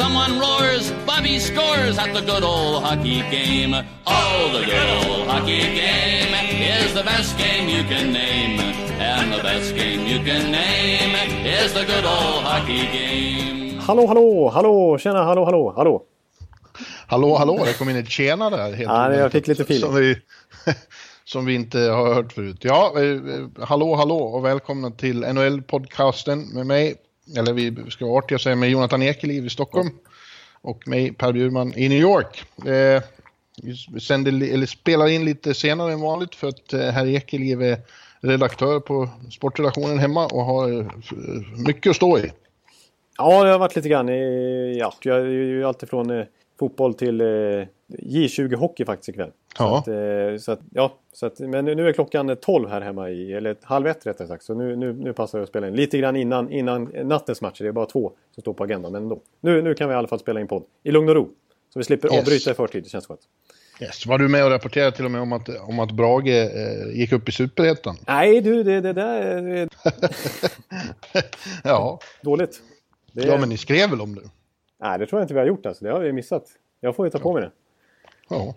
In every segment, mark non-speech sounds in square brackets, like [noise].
Someone roars, Bobby scores at the good old hockey game. Oh, the good old hockey game is the best game you can name. And the best game you can name is the good old hockey game. Hallå, hallå, hallå, tjena, hallå, hallå, hallå. Hallå, hallå, det kom in ett tjena där. Helt Ja, jag fick lite feeling. som vi, [laughs] som vi inte har hört förut. Ja, eh, hallå, hallå och välkomna till NHL-podcasten med mig, eller vi ska vara artiga och säga med Jonathan Ekeliv i Stockholm och mig, Per Bjurman, i New York. Eh, vi sänder, eller spelar in lite senare än vanligt för att eh, herr Ekeliv är redaktör på sportredaktionen hemma och har eh, mycket att stå i. Ja, det har varit lite grann i, ja, jag är ju alltifrån eh, fotboll till eh, J20 hockey faktiskt ikväll. Så Ja. att, eh, så att, ja, så att, men nu är klockan 12 här hemma i, eller halv ett rättare sagt. Så nu, nu, nu passar det att spela in lite grann innan, innan nattens matcher. Det är bara två som står på agendan. Men ändå. Nu, nu kan vi i alla fall spela in podd i lugn och ro. Så vi slipper Yes. avbryta i förtid. Det känns skönt. Yes. Var du med och rapporterade till och med om att, om att Brage eh, gick upp i Superettan? Nej du, det, det där är [laughs] Ja, dåligt. Det, ja men ni skrev väl om det? Nej, det tror jag inte vi har gjort alltså. Det har vi missat. Jag får ju ta på mig det. Ja,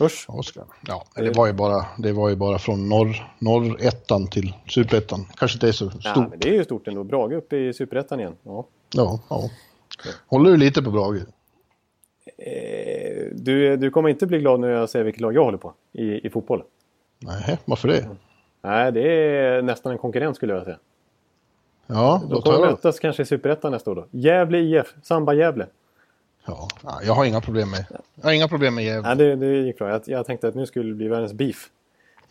Usch. Oskar. Ja, det var ju bara, det var ju bara från norr, norrettan till superettan. Kanske inte är så stort. men det är ju stort ändå. Brage upp i Superettan igen. Ja. Ja, ja. Håller du lite på Brage? Eh, du, du kommer inte bli glad när jag säger vilket lag jag håller på i, i fotboll. Nej, varför det? Nej, det är nästan en konkurrent skulle jag säga. Ja, De då tar kommer jag... mötas kanske i Superettan nästa år då. Gävle IF, Samba Gävle. Ja, jag har inga problem med, jag har inga problem med Gävle. Nej, det, det gick bra. Jag, jag tänkte att nu skulle det bli världens beef.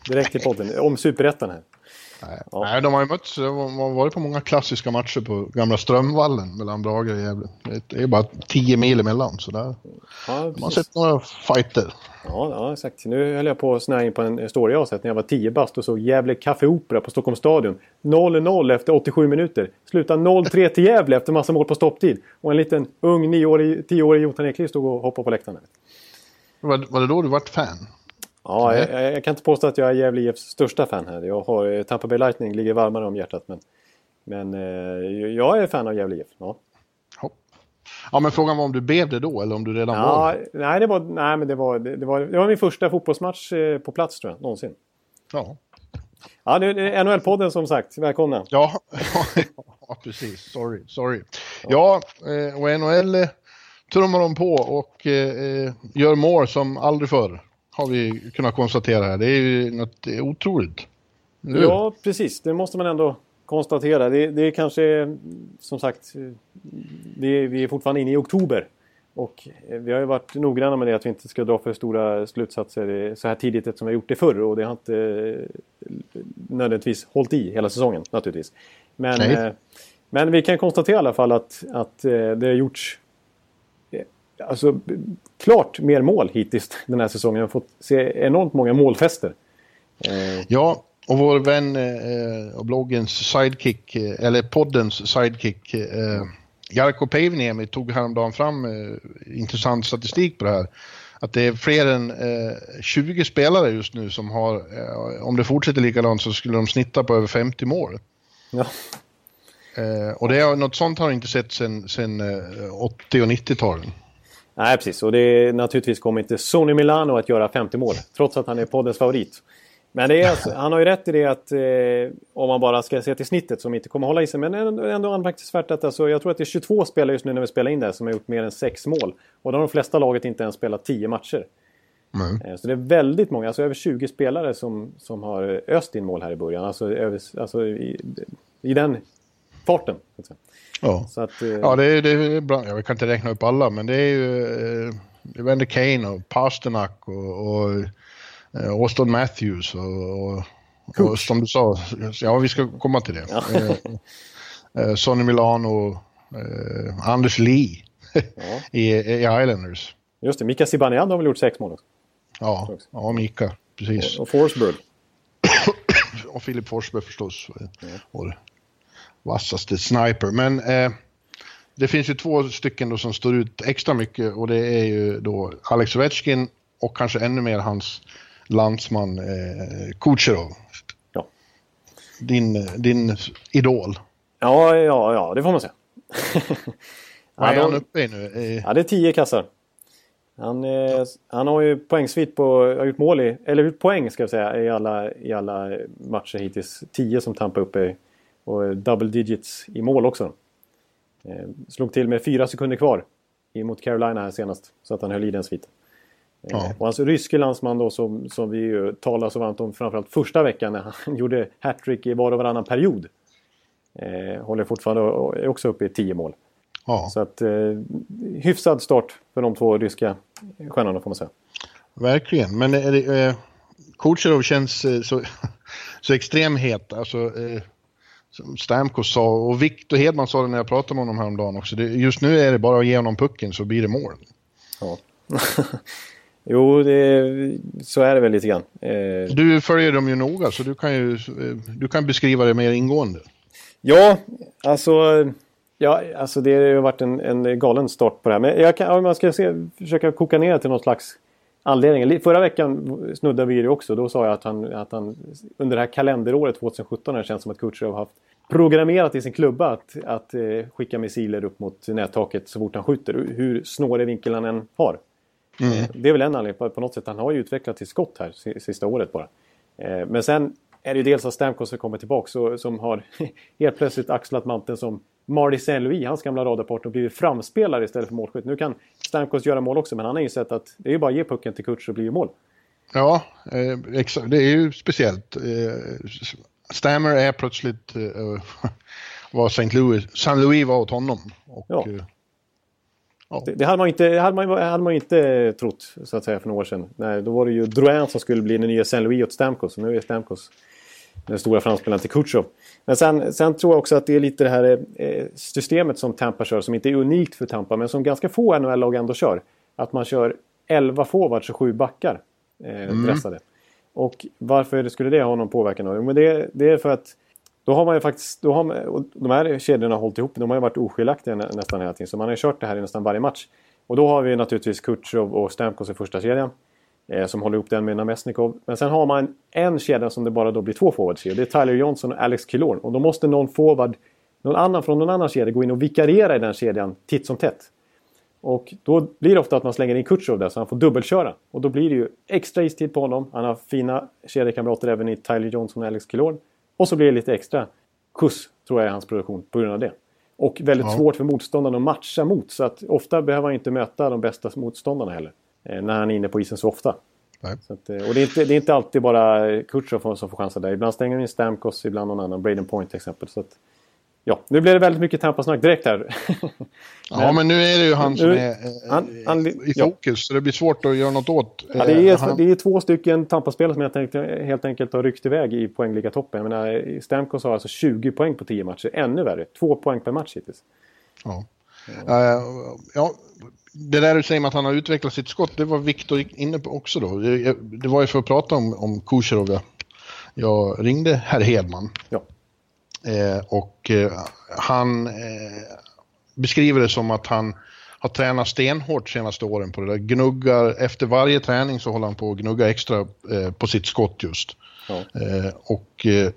Direkt i podden. Om Superettan här. Nej. Ja. Nej, de har ju mötts, de har varit på många klassiska matcher på gamla Strömvallen mellan Brage och Gävle. Det- är bara 10 mil emellan, så där. Ja, Man har sett några fighter. Ja, ja, exakt. Nu höll jag på att snöa in på en story jag sett när jag var 10 bast och såg Gävle Café Opera på Stockholms stadion. 0-0 efter 87 minuter. Sluta 0-3 till Gävle efter massa mål på stopptid. Och en liten ung 9-årig, 10-årig Jotan Ekliv stod och hoppade på läktaren. Var, var det då du vart fan? Ja, jag, jag, jag kan inte påstå att jag är Gävle IFs största fan här. Jag har eh, Tampa Bay Lightning ligger varmare om hjärtat. Men, men eh, jag är fan av Gävle IF. Ja. Ja, men frågan var om du blev det då eller om du redan Ja, var det? nej, det var, nej, men det var, det, det var, det var min första fotbollsmatch eh, på plats tror jag, någonsin. Ja. Ja, det det är NHL-podden som sagt. Välkomna. Ja, [laughs] ja precis. Sorry, sorry. Ja, och NHL trummar de på och gör mål som aldrig förr. Har vi kunnat konstatera här. Det är ju något otroligt. Eller? Ja, precis. Det måste man ändå konstatera. Det, det är kanske, som sagt, det vi är fortfarande inne i oktober. Och eh, vi har ju varit noggranna med det att vi inte ska dra för stora slutsatser eh, så här tidigt eftersom vi har gjort det förr. Och det har inte eh, nödvändigtvis hållit i hela säsongen naturligtvis. Men, Nej. men vi kan konstatera i alla fall att, att det har gjorts alltså, klart mer mål hittills den här säsongen. Vi har fått se enormt många målfester. Eh, Ja, och vår vän eh, och bloggens sidekick, eh, eller poddens sidekick, eh, Jarkko Päivniemi tog häromdagen fram eh, intressant statistik på det här. Att det är fler än eh, 20 spelare just nu som har, eh, om det fortsätter likadant så skulle de snitta på över 50 mål. ja. Eh, och det är, något sånt har jag inte sett sedan sen, eh, 80 och 90-talen. Nej, precis. Och det naturligtvis kommer inte Sonny Milano att göra 50 mål. Trots att han är poddens favorit. Men det är, alltså- han har ju rätt i det att eh, om man bara ska se till snittet som inte kommer hålla i sig. Men ändå, ändå anmärkningsvärt att alltså, jag tror att det är 22 spelare just nu när vi spelar in det här som har gjort mer än 6 mål. Och då har de flesta laget inte ens spelat 10 matcher. Mm. Eh, Så det är väldigt många, alltså över 20 spelare som, som har öst in mål här i början. Alltså, över, alltså i, i den farten. Ja. Så att, eh, Ja, det är, det är bra. Jag kan inte räkna upp alla, men det är ju eh, Evander Kane och Pasternak och, och eh, Austin Matthews och, och, och som du sa, ja vi ska komma till det. Ja. Eh, Sonny Milano, eh, Anders Lee ja. i, i Islanders. Just det, Mika Zibanejad har väl gjort 6 mål också. Ja, ja Mika, precis. Och Forsberg. [coughs] och Filip Forsberg förstås. Vår vassaste sniper. Men eh, det finns ju två stycken då som står ut extra mycket och det är ju då Alex Ovechkin och kanske ännu mer hans landsman eh, Kucherov. Ja. Din, din idol. Ja, ja, ja, det får man säga. [laughs] Vad är han uppe i nu? Eh, Ja, det är tio kassar. Han, eh, han har ju poängsvit på, har gjort mål i, eller gjort poäng ska jag säga, i alla, i alla matcher hittills. Tio som Tampa uppe i. Och double digits i mål också. Eh, slog till med fyra sekunder kvar mot Carolina här senast. Så att han höll i den sviten. Eh, Ja. Och hans ryske landsman då som, som vi ju talar så varmt om framförallt första veckan när han [laughs] gjorde hattrick i var och varannan period. Eh, håller fortfarande och är också uppe i tio mål. ja, Så att eh, hyfsad start för de två ryska stjärnorna får man säga. verkligen. Men är det, eh, Kucherov känns eh, så, [laughs] så extrem het. Alltså, eh, som Stamkos sa och Victor Hedman sa det när jag pratade med honom häromdagen också. Det, just nu är det bara att ge honom pucken så blir det mål. Ja. [laughs] jo, det, så är det väl lite grann. Eh, Du följer dem ju noga så du kan ju eh, du kan beskriva det mer ingående. ja, alltså, ja, alltså det har ju varit en, en galen start på det här. Men jag kan, om man ska se, försöka koka ner till någon slags anledning. Li- Förra veckan snuddade vi det också. Då sa jag att han, att han under det här kalenderåret 2017 har det känts som att Kutjerov har haft programmerat i sin klubba att, att eh, skicka missiler upp mot nättaket så fort han skjuter. Hur snårig vinkel han än har. Eh, Det är väl en anledning på, på något sätt. Han har ju utvecklat till skott här si- sista året bara. Eh, Men sen är det ju dels att Stamkos som kommer tillbaka så, som har [laughs] helt plötsligt axlat manteln som Marty Saint-Louis, hans gamla radarpartner, och blivit framspelare istället för målskytt. Nu kan Stamkos göra mål också men han har insett att det är ju bara att ge pucken till så blir det mål. Ja, eh. Det är ju speciellt. Eh, Stammer är plötsligt eh, [laughs] vad St. Louis, St. Louis var åt honom. Och, Ja. eh, Det, det hade man ju inte, hade man, hade man ju inte trott så att säga för några år sedan. Nej, då var det ju Drouin som skulle bli den nya Saint-Louis åt Stamkos. Och nu är Stamkos den stora framspelaren till Kutjov. Men sen, sen tror jag också att det är lite det här eh, systemet som Tampa kör som inte är unikt för Tampa men som ganska få NHL-lag ändå kör. Att man kör 11 forwards och 7 backar eh, dressade. Och varför skulle det ha någon påverkan? då? Men det, det är för att då har man ju faktiskt, då har man, och de här kedjorna har hållit ihop, de har ju varit oskiljaktiga nä, nästan hela tiden. Så man har ju kört det här i nästan varje match. Och då har vi naturligtvis Kutjov och Stamkos i första kedjan. Eh, som håller ihop den med Namestnikov. Men sen har man en kedja som det bara då blir två forwards i. Det är Tyler Johnson och Alex Killorn. Och då måste någon forward, någon annan från någon annan kedja gå in och vikariera i den kedjan titt som tätt. Och då blir det ofta att man slänger in Kutjov där så han får dubbelköra. Och då blir det ju extra istid på honom. Han har fina kedjekamrater även i Tyler Johnson och Alex Killorn. Och så blir det lite extra skjuts, tror jag, i hans produktion på grund av det. Och väldigt Ja. svårt för motståndarna att matcha mot. Så att ofta behöver han inte möta de bästa motståndarna heller. Eh, när han är inne på isen så ofta. Att, eh, och det är, inte, det är inte alltid bara Kutjov som får chansen där. Ibland stänger han in Stamkos, ibland någon annan. Braden Point till exempel. Så att, ja, nu blev det väldigt mycket Tampa-snack direkt här. [laughs] Ja, men nu är det ju han som Nu- är eh, han- han- i ja. fokus, så det blir svårt att göra något åt. Ja, det, är, han- det är två stycken Tampa-spelare som helt enkelt, helt enkelt har ryckt iväg i poängliga-toppen. Jag menar, Stamkos har alltså 20 poäng på 10 matcher. Ännu värre. Två poäng per match hittills. Ja. Ja, det där du säger med att han har utvecklat sitt skott, det var Viktor inne på också då. Det, det var ju för att prata om, om Kucherov jag, jag ringde herr Hedman. Ja. Eh, och eh, han eh, beskriver det som att han har tränat stenhårt senaste åren på det där. Gnuggar, efter varje träning så håller han på att gnugga extra eh, på sitt skott just. Ja. Eh, och, eh,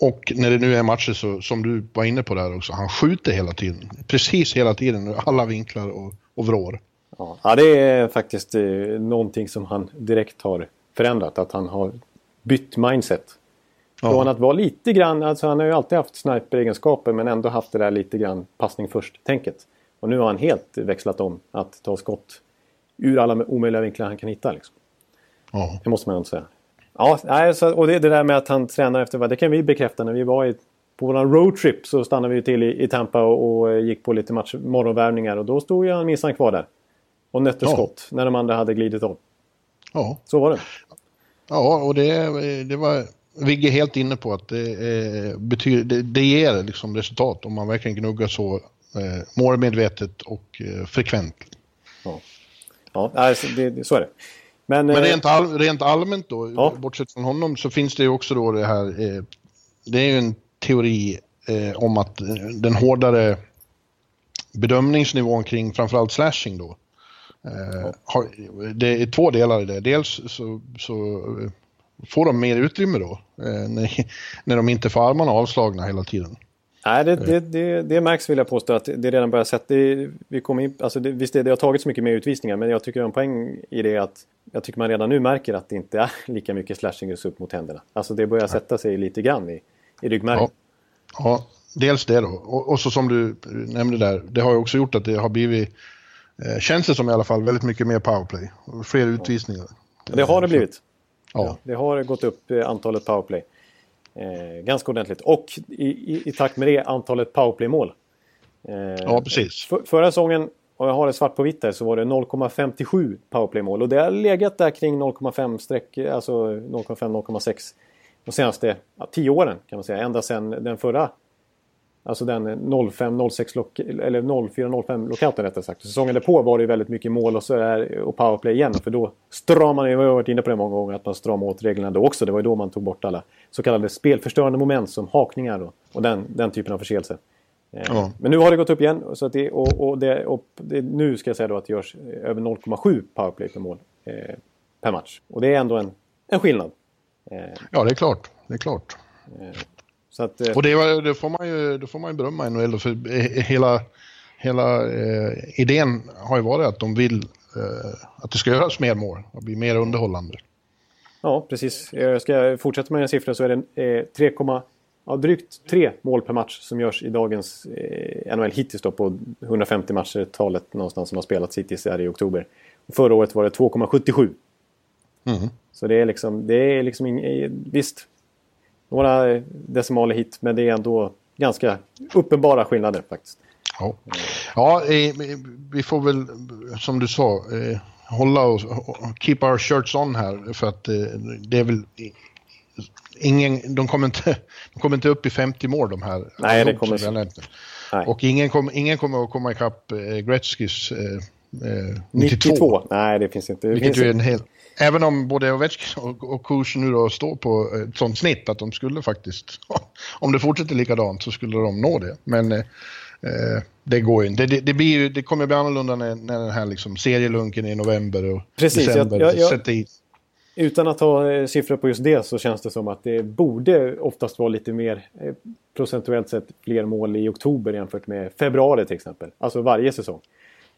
och när det nu är matcher så, som du var inne på där också, han skjuter hela tiden. Precis hela tiden, alla vinklar och, och vrår. Ja. ja, det är faktiskt eh, någonting som han direkt har förändrat. Att han har bytt mindset. Från att vara lite grann, alltså han har ju alltid haft sniper-egenskaper men ändå haft det där lite grann passning först-tänket. Och nu har han helt växlat om att ta skott ur alla omöjliga vinklar han kan hitta. Liksom. Ja. Det måste man ändå säga. Ja, och det, det där med att han tränar efter vad, det kan vi bekräfta när vi var i, på vår roadtrip så stannade vi till i, i Tampa och, och gick på lite match, morgonvärvningar och då stod han minsann kvar där. Och nötte Ja. skott när de andra hade glidit av. Ja, Så var det. ja och det, det var Vigge helt inne på att det, eh, betyder, det, det ger liksom resultat om man verkligen gnuggar så eh, målmedvetet och eh, frekvent. Ja, alltså, det, det, så är det. Men, Men rent, all, rent allmänt då, ja. bortsett från honom, så finns det ju också då det här, eh, det är ju en teori eh, om att den hårdare bedömningsnivån kring framförallt slashing då. Eh, har, det är två delar i det. Dels så, så eh, får de mer utrymme då eh, när, [laughs] när de inte får armarna avslagna hela tiden. Nej, det, det, det, det märks vill jag påstå att det redan börjar sätta. Vi in, alltså det, visst, det, det har tagit så mycket mer utvisningar men jag tycker en poäng i det att jag tycker man redan nu märker att det inte är [laughs] lika mycket slashing upp mot händerna. Alltså det börjar sätta sig lite grann i, i ryggmärgen. Ja. ja, dels det då. Och, och, så som du nämnde där, det har ju också gjort att det har blivit, eh, känns det som i alla fall, väldigt mycket mer powerplay. Fler utvisningar. Det har det blivit. Ja. det har gått upp eh, antalet powerplay. Eh, ganska ordentligt. Och i, i, i, takt med det antalet powerplay-mål. Eh, ja, precis. För, förra säsongen, om jag har det svart på vitt här, så var det 0,57 powerplay-mål. Och det har legat där kring 0,5 streck, alltså 0,5-0,6 de senaste ja, tio åren kan man säga. Ända sedan den förra Alltså den 05-06 eller 04-05 lockouten rättare sagt. Säsongen därpå var det väldigt mycket mål och, så är, och powerplay igen. För då stramade man, vi har varit inne på det många gånger, att man stramade åt reglerna då också. Det var ju då man tog bort alla så kallade spelförstörande moment som hakningar och, och den, den typen av förseelser. Eh, ja. Men nu har det gått upp igen så att det, och, och, det, och det, nu ska jag säga då att det görs över 0,7 powerplay per mål eh, per match. Och det är ändå en, en skillnad. Eh, ja, det är klart. Det är klart. Eh, att, eh... Och det, det, får man ju, det får man ju berömma NHL för hela, hela eh, idén har ju varit att de vill eh, att det ska göras mer mål och bli mer underhållande. Ja, precis. Jag ska fortsätta med en siffra så är det eh, 3, ja, drygt 3 mål per match som görs i dagens eh, NHL hittills då på 150 matcher talet någonstans som har spelats hittills är i oktober. Och förra året var det 2,77. Mm. Så det är liksom, det är liksom ing, visst, några decimaler hit, men det är ändå ganska uppenbara skillnader faktiskt. Ja, ja vi får väl som du sa eh, hålla oss, keep our shirts on här för att eh, det är väl ingen, de kommer inte, de kommer inte upp i 50 mål de här. Nej, det kommer inte. Och ingen, kom, ingen kommer att komma ikapp eh, Gretzkys eh, 92. 92. Nej, det finns inte. Det Vilket finns är en hel, Även om både Ovechkin och, och Kurs nu då står på ett sånt snitt att de skulle faktiskt, [laughs] om det fortsätter likadant så skulle de nå det. Men eh, det går ju inte. Det, det, blir det kommer bli annorlunda när, när den här liksom serielunken i november och Precis, december jag, jag, sätter i. Utan att ha eh, siffror på just det så känns det som att det borde oftast vara lite mer eh, procentuellt sett fler mål i oktober jämfört med februari till exempel. Alltså varje säsong.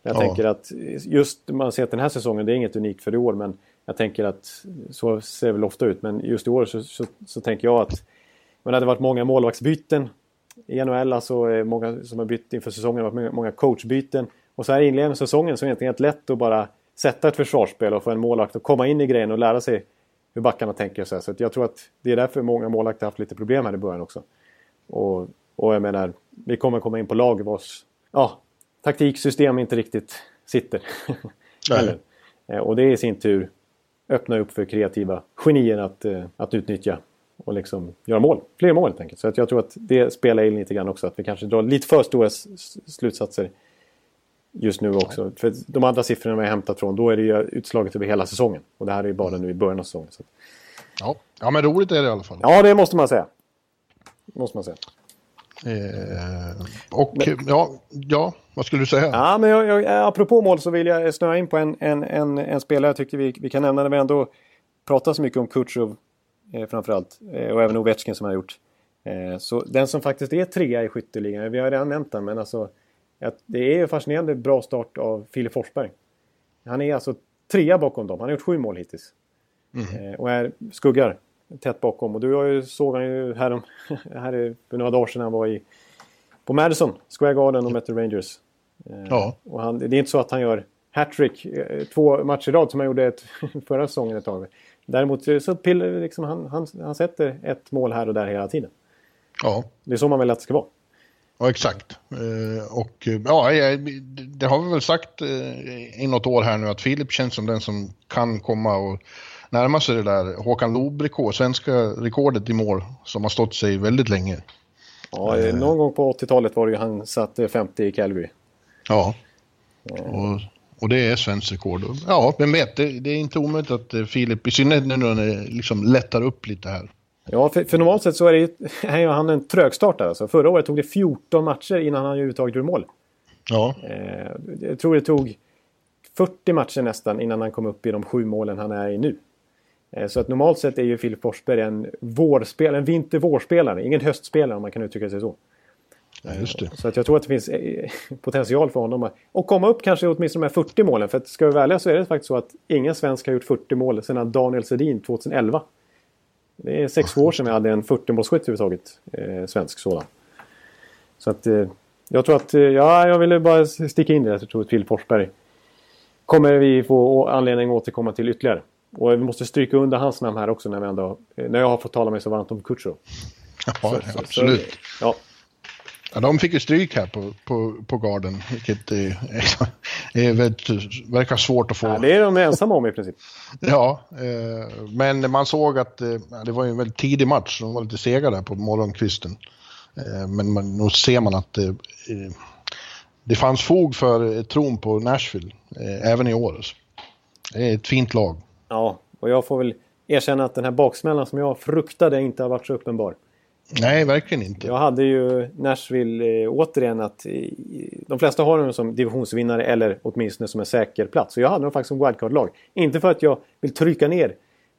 Jag ja. tänker att just man ser att den här säsongen, det är inget unikt för i år, men jag tänker att så ser det väl ofta ut. Men just i år så, så, så tänker jag att men det hade varit många målvaktsbyten i NHL, alltså eh, många som har bytt inför säsongen, varit många coachbyten. Och så här i inledningen av säsongen så är det egentligen helt lätt att bara sätta ett försvarsspel och få en målvakt att komma in i grejen och lära sig hur backarna tänker. Så, så jag tror att det är därför många målvakter har haft lite problem här i början också. Och, och jag menar, vi kommer komma in på lag vars ja, taktiksystem inte riktigt sitter. [laughs] Eh, och det i sin tur öppnar upp för kreativa genier att, eh, att utnyttja och liksom göra mål. Fler mål helt enkelt. Så att jag tror att det spelar in lite grann också. Att vi kanske drar lite för stora slutsatser just nu också. För de andra siffrorna vi har hämtat från, då är det ju utslaget över hela säsongen. Och det här är ju bara nu i början av säsongen. Så. Ja. ja, men roligt är det i alla fall. Ja, det måste man säga. Måste man säga. Eh, och men, ja, ja, vad skulle du säga? Ja, men jag, jag, apropå mål så vill jag snöa in på en, en, en, en spelare jag tyckte vi, vi kan nämna när vi ändå pratar så mycket om Kutjov eh, framförallt. Eh, och även Ovechkin som har gjort. Eh, så den som faktiskt är trea i skytteligan, vi har redan nämnt den, men alltså det är fascinerande bra start av Filip Forsberg. Han är alltså trea bakom dem. Han har gjort sju mål hittills. Mm. Eh, och är skuggar tätt bakom. Och du har ju, såg han ju här, [laughs] här för några dagar sedan han var i, på Madison Square Garden och mötte Rangers. Eh, ja. Och han, det är inte så att han gör hattrick eh, två matcher i rad som han gjorde ett, [laughs] förra säsongen ett tag. Däremot så pill, liksom, han, han, han sätter ett mål här och där hela tiden. Ja. Det är så man vill att det ska vara. Ja, exakt. Eh, och ja, det har vi väl sagt i något år här nu att Filip känns som den som kan komma och närma sig det där Håkan Loob-rekord, svenska rekordet i mål som har stått sig väldigt länge. Ja, eh. någon gång på 80-talet var det ju han satte 50 i Calgary. Ja. Och, Och det är svenskt rekord. Ja, vem vet, det, det är inte omöjligt att eh, Filip, i synnerhet nu när det liksom lättar upp lite här. Ja, för, för normalt sett så är, det, [laughs] är han en trögstartare. Alltså. Förra året tog det 14 matcher innan han överhuvudtaget gjorde mål. Ja. Eh, jag tror det tog 40 matcher nästan innan han kom upp i de sju målen han är i nu. Eh, så att normalt sett är ju Filip Forsberg en vårspelare, en vinter-vårspelare. Ingen höstspelare om man kan uttrycka sig så. Ja, just det. Så att jag tror att det finns eh, potential för honom att komma upp kanske åtminstone de här 40 målen. För att ska vi välja så är det faktiskt så att ingen svensk har gjort 40 mål sedan Daniel Sedin 2011. Det är sex år sedan vi hade en 40-målsskytt överhuvudtaget. Eh, svensk sådan. Så att eh, jag tror att, eh, ja, jag ville bara sticka in det. Jag tror att Filip Forsberg kommer vi få anledning att återkomma till ytterligare. Och vi måste stryka under hans namn här också när, vi ändå, eh, när jag har fått tala mig så varmt om Kutjerov. Ja, absolut. Så, ja. Ja, de fick ju stryk här på, på, på garden, vilket är, [laughs] är väldigt, verkar svårt att få. Ja, det är de ensamma om i princip. ja, eh, men man såg att eh, det var en väldigt tidig match, de var lite sega där på morgonkvisten. Eh, men man, nu ser man att eh, det fanns fog för tron på Nashville, eh, även i år. Det är ett fint lag. Ja, och jag får väl erkänna att den här baksmällan som jag fruktade inte har varit så uppenbar. Nej, verkligen inte. Jag hade ju Nashville eh, återigen att eh, de flesta har dem som divisionsvinnare eller åtminstone som en säker plats. Så jag hade dem faktiskt som wildcard-lag. Inte för att jag vill trycka ner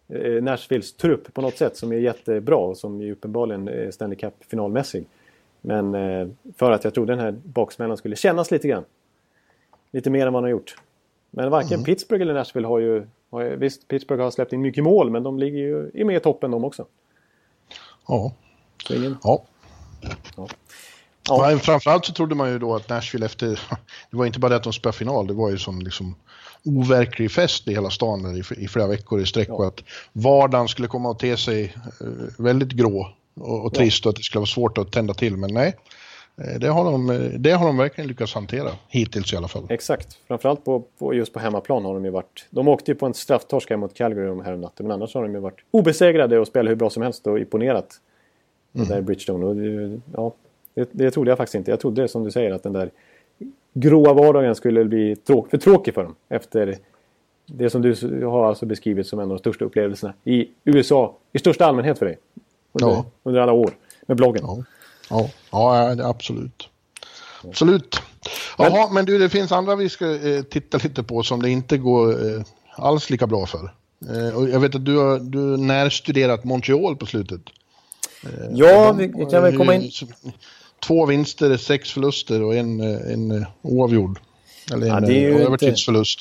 eh, Nashvilles trupp på något sätt som är jättebra och som är uppenbarligen eh, Stanley Cup-finalmässig. Men eh, för att jag trodde den här baksmällan skulle kännas lite grann. Lite mer än vad han har gjort. Men varken mm. Pittsburgh eller Nashville har ju... Har, visst, Pittsburgh har släppt in mycket mål men de ligger ju är med i toppen de också. Ja. Ingen... Ja. ja. Ja. ja. Framförallt så trodde man ju då att Nashville efter... [laughs] Det var inte bara det att de spelade final, det var ju som liksom overklig fest i hela stan där i, i flera veckor i sträck. Ja. Och att vardagen skulle komma att te sig eh, väldigt grå och, och trist och att det skulle vara svårt att tända till. Men nej, eh, det har, de, det har de verkligen lyckats hantera, hittills i alla fall. Exakt, framförallt på, på, just på hemmaplan har de ju varit... De åkte ju på en strafftorsk mot Calgary här om natten, men annars har de ju varit obesegrade och spelat hur bra som helst och imponerat Mm. Där Bridgestone. Och det, ja, det, det trodde jag faktiskt inte. Jag trodde som du säger att den där gråa vardagen skulle bli tråk, för tråkig för dem. Efter det som du har alltså beskrivit som en av de största upplevelserna i USA i största allmänhet för dig. Under, ja. under alla år med bloggen. Ja, ja, ja absolut. Absolut. Jaha, men, du, det finns andra vi ska eh, titta lite på som det inte går eh, alls lika bra för. Eh, och jag vet att du har du närstuderat Montreal på slutet. Eh, ja, de, vi kan väl komma in... Två vinster, sex förluster och en, en oavgjord. Eller en ja, övertidsförlust.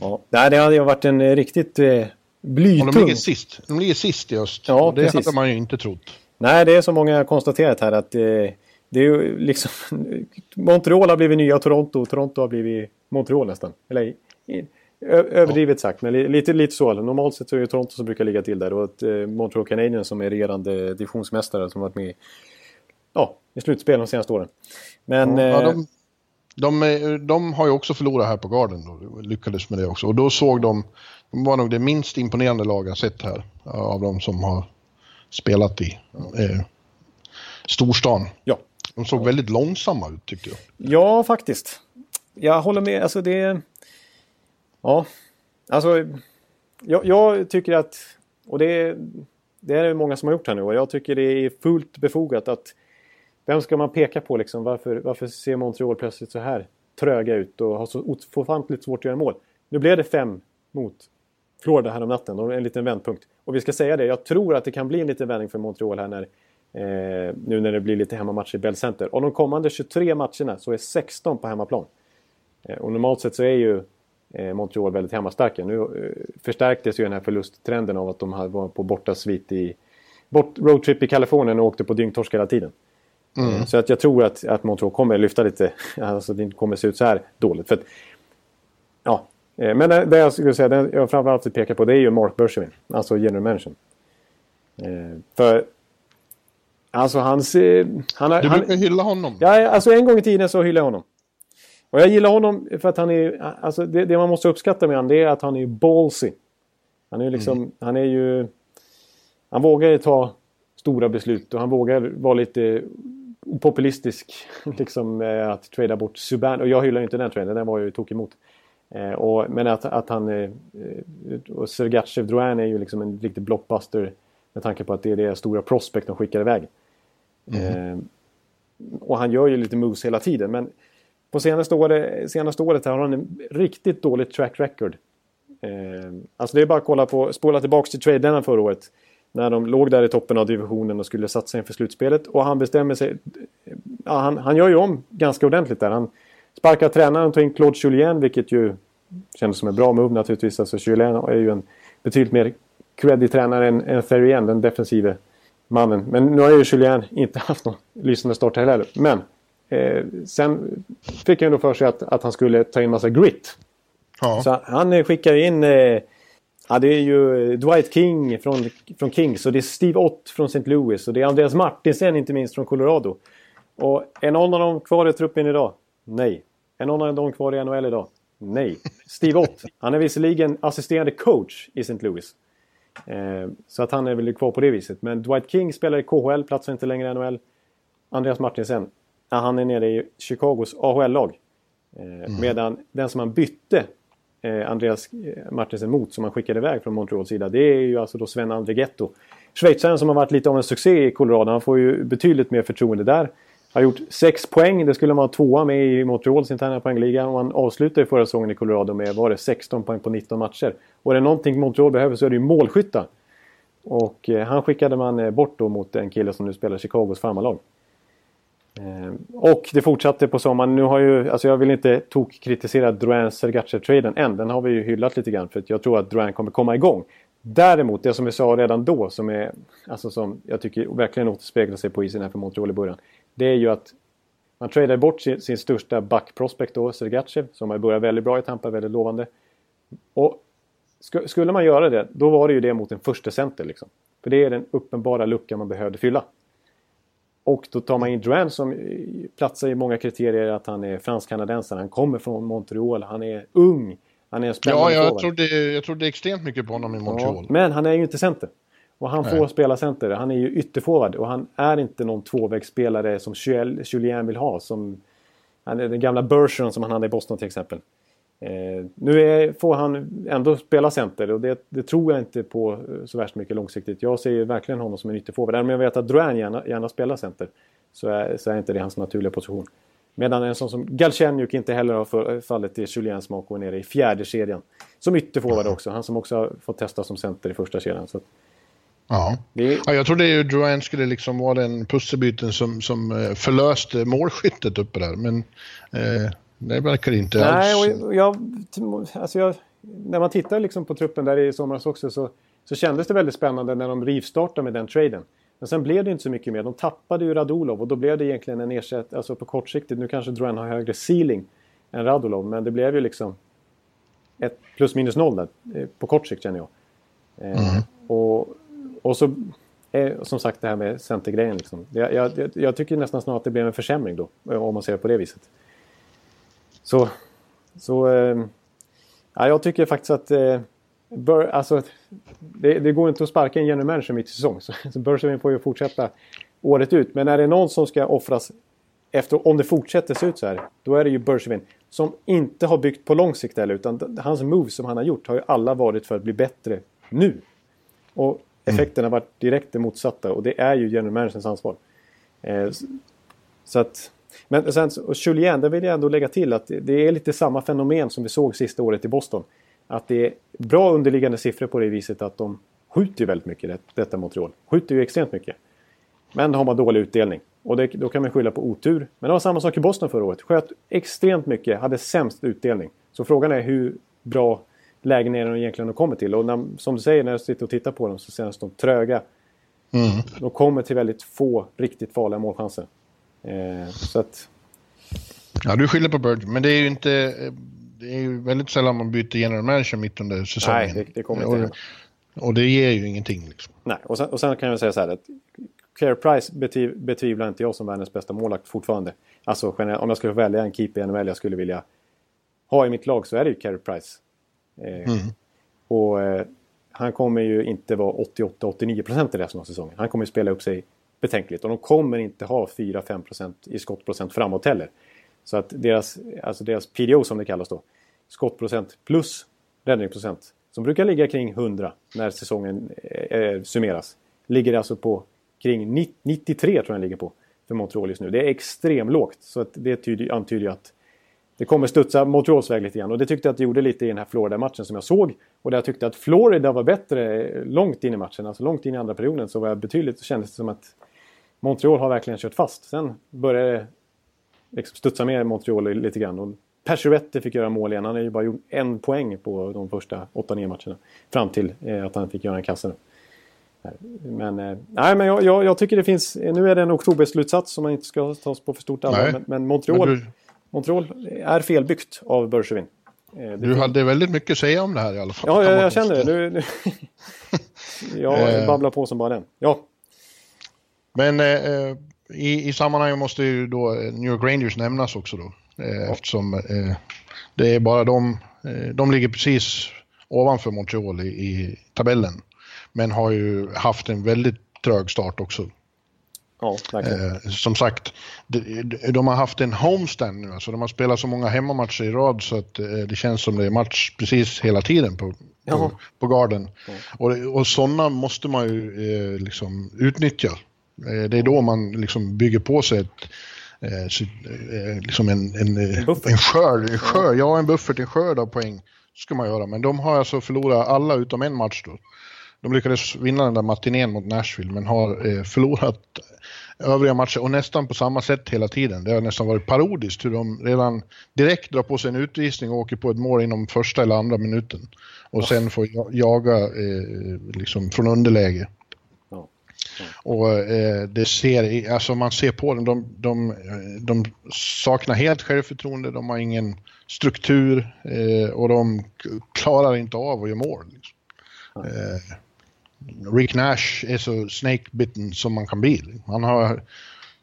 Ja, det hade ju varit en riktigt eh, blytung... Och de ligger sist. De ligger sist i öst. Ja, det precis. hade man ju inte trott. Nej, det är som många har konstaterat här att eh, det är ju liksom... [laughs] Montreal har blivit nya Toronto och Toronto har blivit Montreal nästan. Eller Överdrivet ja. sagt, men lite, lite så. Normalt sett så är det Toronto som brukar ligga till där och ett eh, Montreal Canadiens som är regerande divisionsmästare som varit med ja, i slutspel de senaste åren. Men... Ja, de, de, de, har ju också förlorat här på Garden då, lyckades med det också. Och då såg de, de var nog det minst imponerande lag jag sett här av de som har spelat i eh, storstan. Ja. De såg väldigt långsamma ut tyckte jag. Ja, faktiskt. Jag håller med. Alltså det Ja, alltså jag, jag, tycker att, och det, det är det många som har gjort här nu och jag tycker det är fullt befogat att vem ska man peka på liksom? Varför, varför ser Montreal plötsligt så här tröga ut och har så ofantligt svårt att göra mål? Nu blev det fem mot Florida här om natten, en liten vändpunkt. Och vi ska säga det, jag tror att det kan bli en liten vändning för Montreal här när eh, nu när det blir lite hemmamatcher i Bell Center. Av de kommande 23 matcherna så är 16 på hemmaplan. Eh, och normalt sett så är ju eh, Montreal väldigt hemmastarka. Nu eh, förstärktes ju den här förlusttrenden av att de varit på bortasvit i bort, roadtrip i Kalifornien och åkte på dyngtorsk hela tiden. Mm. Eh, så att jag tror att, att Montreal kommer lyfta lite, [laughs] alltså det kommer se ut så här dåligt. För att, ja, men det, jag skulle säga, det jag framförallt vill peka på det är ju Mark Bergevin, alltså general manager. Eh, för Alltså hans... Han, du brukar han, hylla honom. Ja, alltså en gång i tiden så hyllade jag honom. Och jag gillar honom för att han är... Alltså det, det man måste uppskatta med honom det är att han är ballsy. Han är liksom... Mm. Han är ju... Han vågar ju ta stora beslut och han vågar vara lite populistisk. [laughs] liksom att trada bort Subban. Och jag hyllar ju inte den traden, den var jag ju tog emot. Eh, och, men att, att han... Eh, och Sergachev Drouin är ju liksom en riktig blockbuster med tanke på att det är det stora prospect de skickar iväg. Mm. Eh, och han gör ju lite moves hela tiden men på senaste året, senaste året har han en riktigt dålig track record. Eh, alltså det är bara att kolla på, spola tillbaka till traderna förra året. När de låg där i toppen av divisionen och skulle satsa inför slutspelet. Och han bestämmer sig... Ja, han, han gör ju om ganska ordentligt där. Han sparkar tränaren och tar in Claude Julien vilket ju kändes som en bra move naturligtvis. Alltså Julien är ju en betydligt mer creddig tränare än, än Therrien, den defensive mannen. Men nu har ju Julien inte [laughs] haft någon lysande start heller. Men eh, sen fick han ändå för sig att, att han skulle ta in massa grit. Ja. Så han skickar in... Eh, ja, det är ju Dwight King från, från Kings och det är Steve Ott från St. Louis och det är Andreas Martinsen inte minst från Colorado. Och är någon av dem kvar i truppen idag? Nej. Är någon av dem kvar i NHL idag? Nej. Steve Ott, han är visserligen assisterande coach i St. Louis. Eh, så att han är väl kvar på det viset. Men Dwight King spelar i KHL, platsar inte längre i NHL. Andreas Martinsen, han är nere i Chicagos AHL-lag. Eh, mm. Medan den som han bytte eh, Andreas eh, Martinsen mot, som han skickade iväg från Montreals sida, det är ju alltså då Sven Andrighetto. Schweizaren som har varit lite av en succé i Colorado, han får ju betydligt mer förtroende där. Har gjort 6 poäng, det skulle man ha tvåa med i Montreals interna poängliga. Och han avslutade förra säsongen i Colorado med, var det 16 poäng på 19 matcher. Och är det någonting Montreal behöver så är det ju målskyttar. Och eh, han skickade man eh, bort då mot en kille som nu spelar Chicagos farmarlag. Eh, och det fortsatte på sommaren. Nu har ju, alltså jag vill inte tokkritisera Drouin Sergachev-traden än. Den har vi ju hyllat lite grann för att jag tror att Drouin kommer komma igång. Däremot, det som vi sa redan då som är, alltså som jag tycker verkligen återspeglar sig på isen här för Montreal i början det är ju att man tradar bort sin, sin största backprospect då, Sergachev, som har börjat väldigt bra i Tampa, väldigt lovande. Och sk skulle man göra det, då var det ju det mot en första center liksom. För det är den uppenbara luckan man behövde fylla. Och då tar man in Duran som platsar i många kriterier att han är fransk-kanadensare, han kommer från Montreal, han är ung, han är en spännande Ja, jag trodde, jag trodde extremt mycket på honom i Montreal. Ja, men han är ju inte center. Och han Nej. får spela center. Han är ju ytterforward och han är inte någon tvåvägsspelare som Julien vill ha. Som, han är den gamla Bergeron som han hade i Boston till exempel. Eh, nu är, får han ändå spela center och det, det, tror jag inte på så värst mycket långsiktigt. Jag ser ju verkligen honom som en ytterforward. Även om jag vet att Drouin gärna, gärna spelar center så är, så är inte det hans naturliga position. Medan en sån som Galchenjuk inte heller har fallit i Juliens smak och är nere i fjärde kedjan. Som ytterforward också. Han som också har fått testa som center i första kedjan. Så Ja. Det... ja, jag trodde ju Drouin skulle liksom vara den pusselbyten som, som eh, förlöste målskyttet uppe där, men eh, det verkar inte Nej, alls. Och jag, alltså jag, när man tittar liksom på truppen där i somras också så, så kändes det väldigt spännande när de rivstartade med den traden. Men sen blev det inte så mycket mer. De tappade ju Radulov och då blev det egentligen en ersättning, alltså på kortsiktigt. Nu kanske Drouin har högre ceiling än Radulov, men det blev ju liksom ett plus minus noll där eh, på kort sikt känner jag. Eh, mm. och och så som sagt det här med centergrejen. Liksom. Jag, jag, jag, tycker nästan snarare att det blev en försämring då. Om man ser det på det viset. Så, så eh, ja, jag tycker faktiskt att eh, bör, alltså, det, det, går inte att sparka en general manager mitt i säsong. Så, så Bergevin får ju fortsätta året ut. Men är det någon som ska offras efter, om det fortsätter se ut så här, då är det ju Bergevin. Som inte har byggt på lång sikt heller, utan hans moves som han har gjort har ju alla varit för att bli bättre nu. Och Mm. Effekten har varit direkt det motsatta och det är ju general managers ansvar. Eh, så att, men sen, och Julien, där vill jag ändå lägga till att det är lite samma fenomen som vi såg sista året i Boston. Att det är bra underliggande siffror på det viset att de skjuter ju väldigt mycket, det, detta Montreal. Skjuter ju extremt mycket. Men har man dålig utdelning. Och det, då kan man skylla på otur. Men det var samma sak i Boston förra året. Sköt extremt mycket, hade sämst utdelning. Så frågan är hur bra lägen är de egentligen kommer till. Och när, som du säger, när jag sitter och tittar på dem så känns de tröga. Mm. De kommer till väldigt få riktigt farliga målchanser. Eh, så att... Ja, du skyller på Bird, men det är ju inte... Det är ju väldigt sällan man byter general manager mitt under säsongen. Nej, det, det kommer inte och, och det ger ju ingenting. Liksom. Nej, och sen, och sen kan jag säga så här att Care Price betiv, betvivlar inte jag som världens bästa målakt fortfarande. Alltså om jag skulle välja en keeper i NHL jag skulle vilja ha i mitt lag så är det ju Care Price. Eh, mm. Och eh, han kommer ju inte vara 88-89% i resten av säsongen. Han kommer spela upp sig betänkligt och de kommer inte ha 4-5% i skottprocent framåt heller. Så att deras, alltså deras PDO som det kallas då, skottprocent plus räddningsprocent. Som brukar ligga kring 100 när säsongen eh, summeras. Ligger alltså på kring 93 tror jag den ligger på för Montreal just nu. Det är extremt lågt. Så att det tyder, antyder ju att det kommer studsa Montreals väg lite grann. Och det tyckte jag att det gjorde lite i den här Florida-matchen som jag såg. Och där jag tyckte att Florida var bättre långt in i matchen. Alltså långt in i andra perioden så var jag betydligt, så kändes det som att Montreal har verkligen kört fast. Sen började det liksom studsa med Montreal lite grann. Och Pacioretty fick göra mål igen. Han har ju bara gjort en poäng på de första 8-9 matcherna. Fram till eh, att han fick göra en kasse. Men, eh, nej, men jag, jag, jag, tycker det finns... Nu är det en oktoberslutsats som man inte ska tas på för stort allvar. Men, men, Montreal, men du... Montreal är felbyggt av Bergevin. Eh, du hade väldigt mycket att säga om det här i alla fall. Ja, jag, jag känner det. Nu, nu [laughs] jag eh. babblar på som bara den. Ja. Men eh, i, i sammanhanget måste ju då New York Rangers nämnas också då. Eh, ja. Eftersom eh, det är bara de, eh, de ligger precis ovanför Montreal i, i tabellen. Men har ju haft en väldigt trög start också. Ja, eh, som sagt, de, de, har haft en homestand nu. Alltså de har spelat så många hemmamatcher i rad så att eh, det känns som det är match precis hela tiden på, på, på garden. Ja. Och, och sådana måste man ju eh, liksom utnyttja. Eh, det är då man liksom bygger på sig ett, eh, eh, liksom en, en, en, en skörd, en skörd, ja en buffert, en skörd av poäng. ska man göra, men de har alltså förlorat alla utom en match då. De lyckades vinna den där matinén mot Nashville men har eh, förlorat övriga matcher och nästan på samma sätt hela tiden. Det har nästan varit parodiskt hur de redan direkt drar på sig en utvisning och åker på ett mål inom första eller andra minuten. Och sen får jaga eh, liksom från underläge. Och eh, det ser, alltså man ser på dem, de, de, de saknar helt självförtroende, de har ingen struktur eh, och de klarar inte av att göra mål. Liksom. Eh, Rick Nash är så snake-bitten som man kan bli. Han har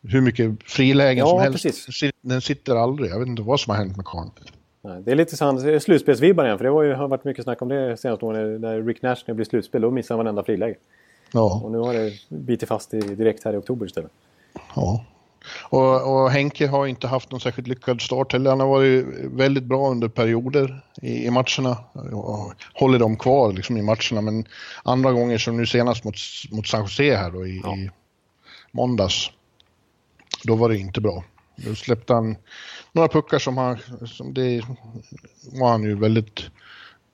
hur mycket frilägen ja, som helst. Precis. Den sitter aldrig. Jag vet inte vad som har hänt med karln. Det är lite slutspelsvibbar igen. För det ju, har varit mycket snack om det senaste åren. När Rick Nash när det blir slutspel, då missar han varenda friläge. Ja. Och nu har det bitit fast i, direkt här i oktober istället. Ja. Och, och, Henke har inte haft någon särskilt lyckad start heller. Han har varit väldigt bra under perioder i, i matcherna. Och håller dem kvar liksom, i matcherna. Men andra gånger som nu senast mot, mot San Jose här då, i, ja. i måndags. Då var det inte bra. Då släppte han några puckar som han, som det var han ju väldigt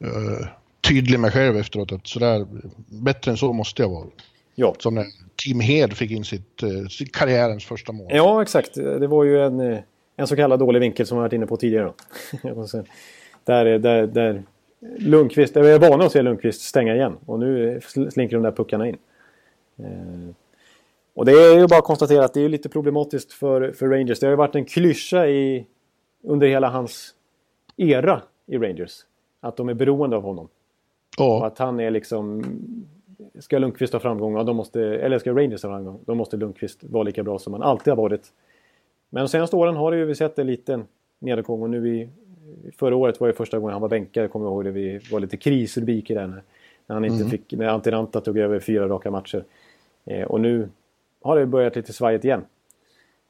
uh, tydlig med själv efteråt att sådär, bättre än så måste jag vara. Ja. Som när Team Hed fick in sitt, eh, sitt karriärens första mål. Ja, exakt. Det var ju en, eh, en så kallad dålig vinkel som vi varit inne på tidigare. [laughs] där, där, där Lundqvist, jag är vana att se Lundqvist stänga igen och nu slinker de där puckarna in. Eh, och det är ju bara att konstatera att det är lite problematiskt för, för Rangers. Det har ju varit en klyscha i, under hela hans era i Rangers. Att de är beroende av honom. Oh. Och att han är liksom ska Lundqvist ha framgång, ja, måste, eller ska Rangers ha framgång, då måste Lundqvist vara lika bra som han alltid har varit. Men de senaste åren har det ju vi sett en liten nedgång och nu i Förra året var det första gången han var bänkare, kommer jag ihåg det. Vi var lite krisrubriker där när, när han inte mm. fick, när Antiranta tog över fyra raka matcher. Eh, och nu har det börjat lite svajigt igen.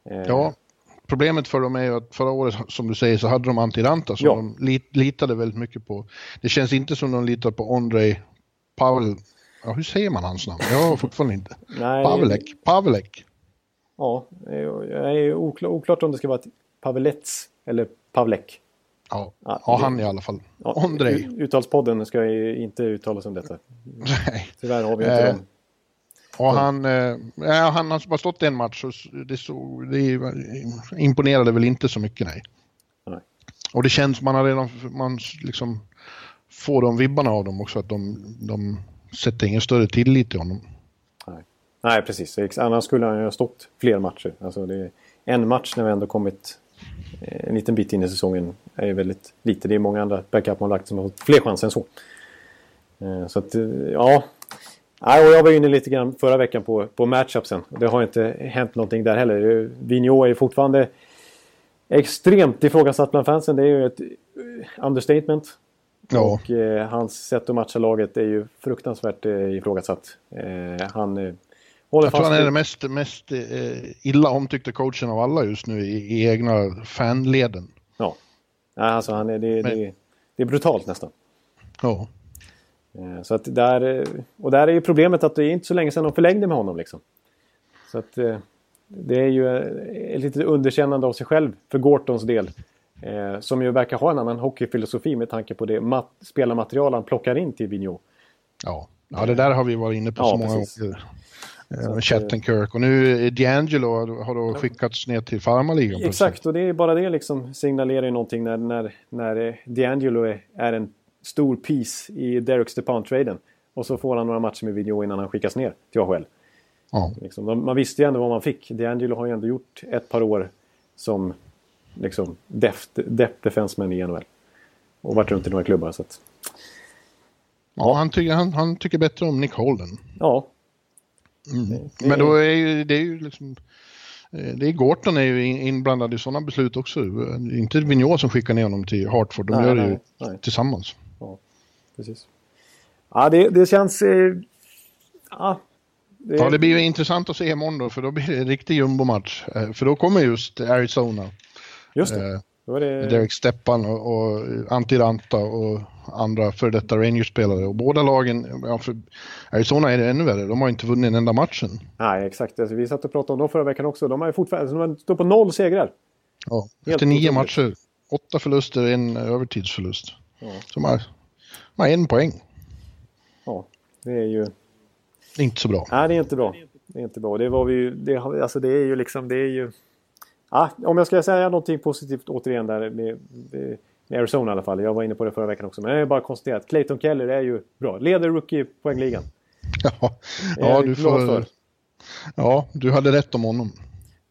Eh, ja, problemet för dem är ju att förra året, som du säger, så hade de Antiranta som ja. de lit, litade väldigt mycket på. Det känns inte som de litar på Andrei Pavel Ja, hur säger man hans namn? Jag har fortfarande inte. [laughs] Nej, Pavlek. Pavlek. Ja, det är oklart om det ska vara Pavelets eller Pavlek. Ja, ja, ja han i alla fall. Ja, Andrei. Uttalspodden ska inte uttala sig om detta. [laughs] Nej. Tyvärr har vi inte eh, dem. Och han, eh, han har bara stått en match och det, så, det imponerade väl inte så mycket nej. nej. Och det känns, man har redan, man liksom får de vibbarna av dem också att de, de sätter ingen större tillit till honom. Nej, Nej precis. Annars skulle han ju ha stått fler matcher. Alltså det är en match när vi ändå kommit eh, en liten bit in i säsongen är ju väldigt lite. Det är många andra backup-målvakter som har fått fler chanser än så. Eh, så att, eh, ja. Och jag var inne lite grann förra veckan på, på matchupsen. Det har inte hänt någonting där heller. Vigneault är fortfarande extremt ifrågasatt bland fansen. Det är ju ett understatement. Ja. Och eh, hans sätt att matcha laget är ju fruktansvärt eh, ifrågasatt. Eh, han eh, håller Jag fast tror han är den mest, mest eh, illa omtyckta coachen av alla just nu i, i egna fanleden. Ja, alltså han är, det, Men... det, det är brutalt nästan. Ja. Eh, så att där, eh, och där är ju problemet att det är inte så länge sedan de förlängde med honom. Liksom. Så att eh, det är ju ett litet underkännande av sig själv för Gortons del. Eh, som ju verkar ha en annan hockeyfilosofi med tanke på det mat- spelarmaterial han plockar in till Vigneault. Ja. ja, det där har vi varit inne på Ja, så många precis. gånger. Så Eh, att, Chattenkirk och nu D'Angelo har då skickats ner till farmarligan. Exakt, och det är bara det liksom signalerar ju någonting när, när, när eh, D'Angelo är, är en stor piece i Derek Stepan-traden. Och så får han några matcher med Vigneault innan han skickas ner till AHL. Ja. Liksom, man visste ju ändå vad man fick. D'Angelo har ju ändå gjort ett par år som liksom depth, defenseman i NHL. Och varit runt i några klubbar. Så att, Ja, han, tycker, han, han tycker bättre om Nick Holden. ja, Det- Men då är ju, det är ju liksom... eh, Det är Gorton är ju in- inblandad i sådana beslut också. Det är inte Vigneault som skickar ner honom till Hartford, de Nej, gör det nej, ju nej. tillsammans. precis. Ja, det, det känns... Eh, ja, det, Ja, det blir ju intressant att se imorgon då, för då blir det en riktig jumbomatch. Eh, För då kommer just Arizona. Just det. Eh, Då är det Derek Steppan och, och Antti Ranta och andra för detta Rangers-spelare. Och båda lagen, ja, för Arizona är det ännu värre, de har inte vunnit en enda matchen. Nej, exakt. Alltså, vi satt och pratade om dem förra veckan också. De har ju fortfarande... De står på noll segrar. Ja, Helt efter nio matcher, åtta förluster, en övertidsförlust. Ja. Så har, de har en poäng. Ja, det är ju... Det är inte så bra. Nej, det är inte bra. Det är inte bra. Det var vi ju... Det, alltså, det är ju liksom... Det är ju... Ja, om jag ska säga någonting positivt återigen där med, med Arizona i alla fall. Jag var inne på det förra veckan också. Men jag är bara konstaterat att Clayton Keller är ju bra. Leder rookie-poängligan. [laughs] Ja, ja, jag du får, för. ja, du hade rätt om honom.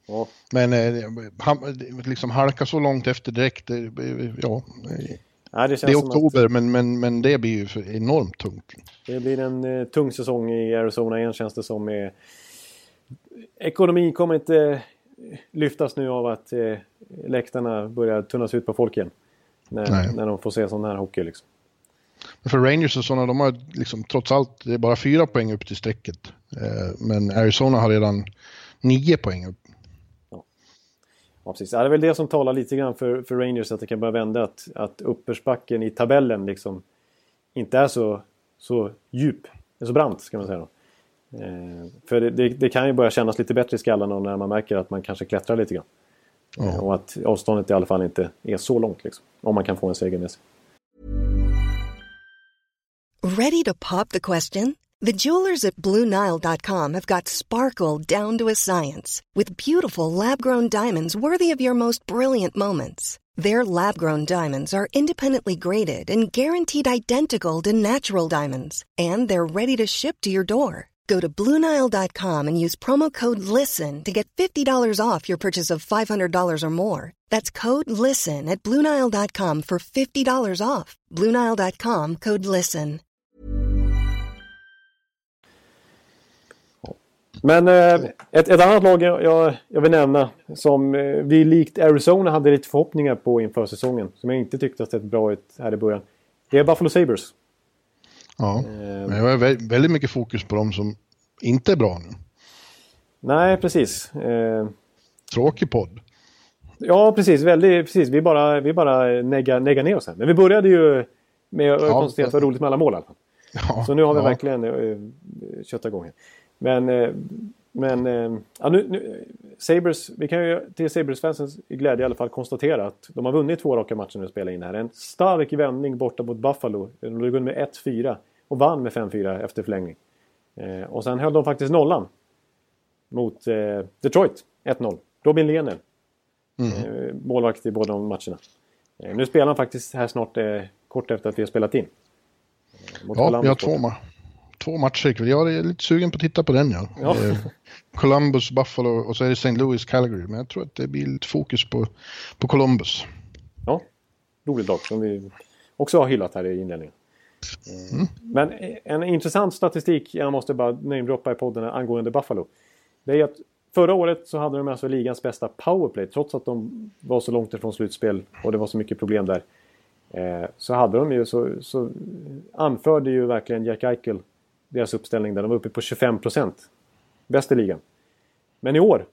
Ja, Men eh, han liksom halka så långt efter direkt, det, ja, Nej, det det är som att oktober men, men, men det blir ju enormt tungt. det blir en eh, tung säsong i Arizona igen känns det som. Eh, ekonomin kommer inte eh, lyftas nu av att eh, läktarna börjar tunnas ut på folk igen. När, Nej. när de får se sån här hockey liksom. Men För Rangers och sådana, de har liksom trots allt, det är bara fyra poäng upp till strecket. Eh, Men Arizona har redan nio poäng upp. Ja, precis. Ja, Det är väl det som talar lite grann för, för Rangers att det kan börja vända. Att, att uppförsbacken i tabellen liksom inte är så, så djup. är så brant ska man säga. Då. Eh, för det, det, det kan ju börja kännas lite bättre i skallarna när man märker att man kanske klättrar lite grann. Eh, och att avståndet i alla fall inte är så långt. Liksom, om man kan få en seger med sig. Ready to pop the question? The jewelers at BlueNile.com have got sparkle down to a science with beautiful lab grown diamonds worthy of your most brilliant moments. Their lab grown diamonds are independently graded and guaranteed identical to natural diamonds, and they're ready to ship to your door. Go to BlueNile.com and use promo code LISTEN to get $50 off your purchase of $500 or more. That's code LISTEN at BlueNile.com for $50 off. BlueNile.com code LISTEN. Men eh, ett, ett annat lag jag, jag, vill nämna som eh, vi likt Arizona hade lite förhoppningar på inför säsongen. Som jag inte tyckte har sett bra ut här i början. Det är Buffalo Sabres. Ja, Eh, men det var vä- väldigt mycket fokus på dem som inte är bra nu. Nej, precis. Eh, Tråkig podd. ja, precis. Väldigt, precis. Vi bara, vi bara neggar, neggar ner oss här. Men vi började ju med att Ja. konstatera att det var roligt med alla mål. Ja, Så nu har vi ja. verkligen eh, köttat igång här. Men, eh, men eh, ja, nu, nu, Sabres, vi kan ju till Sabres-fansens glädje i alla fall konstatera att de har vunnit två raka matcher nu att spela in här. En stark vändning borta mot Buffalo. De låg under med 1-4 och vann med 5-4 efter förlängning. Eh, och sen höll de faktiskt nollan mot eh, Detroit. 1-0. Robin Lehner. Eh, målvakt i båda de matcherna. Eh, nu spelar han faktiskt här snart eh, kort efter att vi har spelat in. Eh, Ja, vi har två, ma- två matcher ikväll. Jag är lite sugen på att titta på den ja. Ja. Columbus, Buffalo och så är det St. Louis, Calgary. Men jag tror att det blir lite fokus på, på Columbus. Ja, roligt lag som vi också har hyllat här i inledningen. Eh, Men en intressant statistik jag måste bara namedroppa i podden angående Buffalo. Det är att förra året så hade de alltså ligans bästa powerplay trots att de var så långt ifrån slutspel och det var så mycket problem där. Eh, så hade de ju så, så anförde ju verkligen Jack Eichel deras uppställning där de var uppe på 25 procent. Bäst i ligan. Men i år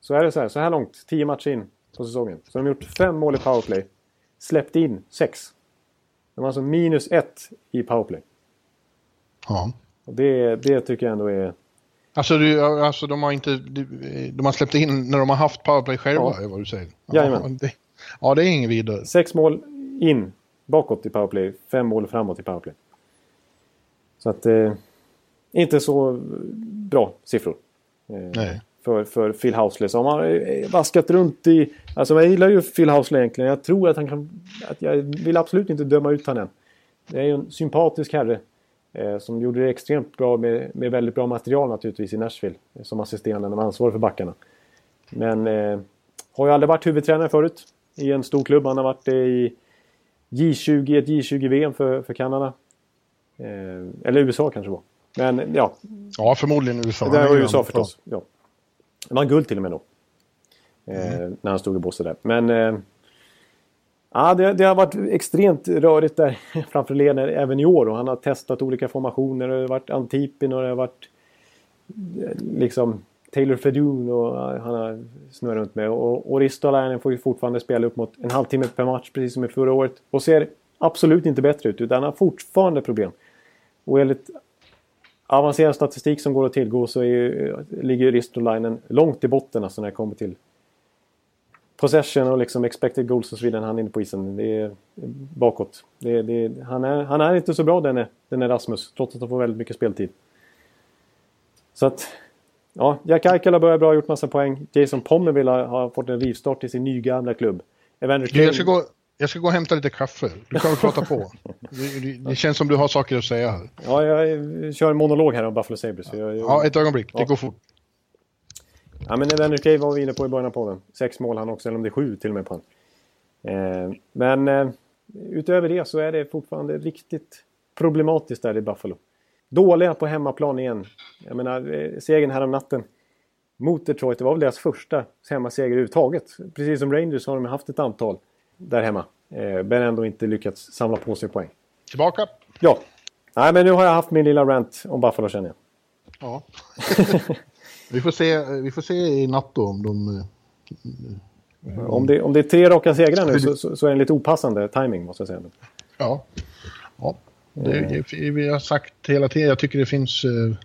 så är det så här, så här långt, 10 matcher in på säsongen. Så de har gjort fem mål i powerplay. Släppt in sex. De har alltså minus ett i powerplay. Ja. Och det, det tycker jag ändå är... Alltså, du, alltså de har inte... De har släppt in när de har haft powerplay själva, Ja. är vad du säger. Ja, det, ja, det är inget vidare. Sex mål in bakåt i powerplay, fem mål framåt i powerplay. Så att... Eh, inte så bra siffror. Eh, Nej. För, för Phil Housley som har eh, vaskat runt i... Alltså jag gillar ju Phil Housley egentligen. Jag tror att han kan... Att jag vill absolut inte döma ut honom än. Det är ju en sympatisk herre. Eh, som gjorde det extremt bra med, med väldigt bra material naturligtvis i Nashville. eh, Som assisterande med ansvar för backarna. Men eh, har ju aldrig varit huvudtränare förut. I en stor klubb. Han har varit i J20, ett J20-VM för, för Kanada. Eh, eller USA kanske det var. Men ja, Ja, förmodligen USA. det var USA förstås. Ja. Det var guld till och med då. Eh, När han stod i båset där. Men... Eh, ja, det, det har varit extremt rörigt där [laughs] framför Lener även i år. Och han har testat olika formationer. Det har varit Antipin och det har varit eh, liksom Taylor Fedun och han har snurrat runt med. Och, och Ristolainen får ju fortfarande spela upp mot en halvtimme per match precis som i förra året. Och ser absolut inte bättre ut utan han har fortfarande problem. Och enligt avancerad statistik som går att tillgå så är, ju- ligger Ristolainen långt i botten alltså när det kommer till possession och liksom expected goals och så vidare han är inne på isen. Det är bakåt. Det, det, han, är, han är inte så bra den, den är Rasmus trots att han får väldigt mycket speltid. Så att ja, Jack Eichel har börjat bra, gjort massa poäng. Jason Pommerville har, fått en rivstart i sin nygamla klubb. Evander King... Jag ska, gå, jag ska gå och hämta lite kaffe. Du kan väl prata på. Det, det, det känns som du har saker att säga här. Ja, jag kör en monolog här om Buffalo Sabres. Jag, jag, Ja, ett ögonblick. Det Ja. går fort. Ja, men Evander Kane var vi inne på i början av podden. Sex mål han också, eller om det är sju till och med på han. Eh, men eh, utöver det så är det fortfarande riktigt problematiskt där i Buffalo. Dåliga på hemmaplan igen. Jag menar, eh, segern här om natten mot Detroit, det var väl deras första hemmaseger överhuvudtaget. Precis som Rangers har de haft ett antal där hemma. Eh, men ändå inte lyckats samla på sig poäng. Tillbaka. Ja, nej men nu har jag haft min lilla rant om Buffalo känner jag. Ja. [laughs] vi, får se, vi får se i natt då om de... eh, Om, det, om det är tre raka segrar nu så, så, så är det en lite opassande timing måste jag säga. Ja. ja. Det, vi har sagt hela tiden, jag tycker det finns, eh,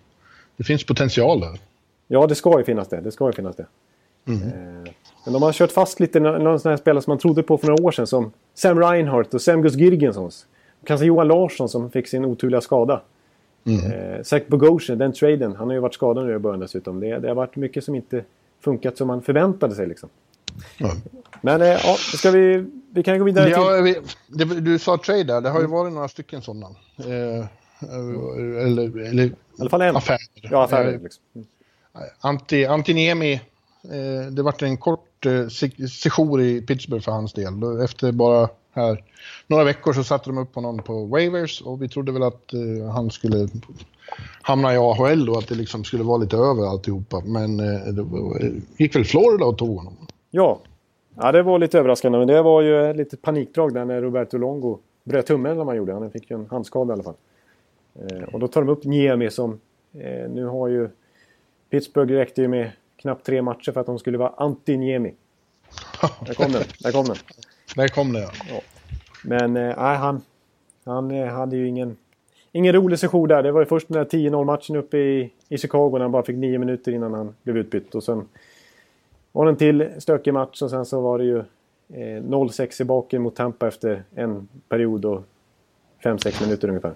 det finns potential där. Ja, det ska ju finnas det. Det ska ju finnas det. Eh, Men de har kört fast lite nå- någon sån här spelare som man trodde på för några år sedan. Som Sam Reinhardt och Semgus Girgensons. Kanske Johan Larsson som fick sin oturliga skada. Eh, Zach Bogosian, den traden. Han har ju varit skadad nu i början dessutom. Det, det har varit mycket som inte funkat som man förväntade sig liksom. Ja. Men eh, ja, ska vi... Vi kan gå vidare till... Ja, vi, det, du sa trade där, det har ju varit några stycken sådana. Eh, eller, eller I alla fall en. affärer. Ja, affärer Eh, liksom. Mm. Anti, Antiniemi, eh, Eh, det vart en kort eh, sejour i Pittsburgh för hans del. Efter bara här några veckor så satte de upp honom på waivers och vi trodde väl att eh, han skulle hamna i AHL och att det liksom skulle vara lite över alltihopa. Men eh, det eh, gick väl Florida och tog honom. Ja. ja, det var lite överraskande. Men det var ju lite panikdrag där när Roberto Longo bröt tummen eller vad han gjorde. Han fick ju en handskada i alla fall. Eh, och då tar de upp Niemi som eh, nu har ju... Pittsburgh räckte ju med knappt tre matcher för att de skulle vara anti-Niemi. Där kom den. Där kom den. Där kom det ja. Men eh, han, han eh, hade ju ingen, ingen rolig session där. Det var ju först den där 10-0 matchen uppe i, i Chicago när han bara fick nio minuter innan han blev utbytt. Och sen var det en till stökig match och sen så var det ju eh, 0-6 i baken mot Tampa efter en period och 5-6 minuter ungefär.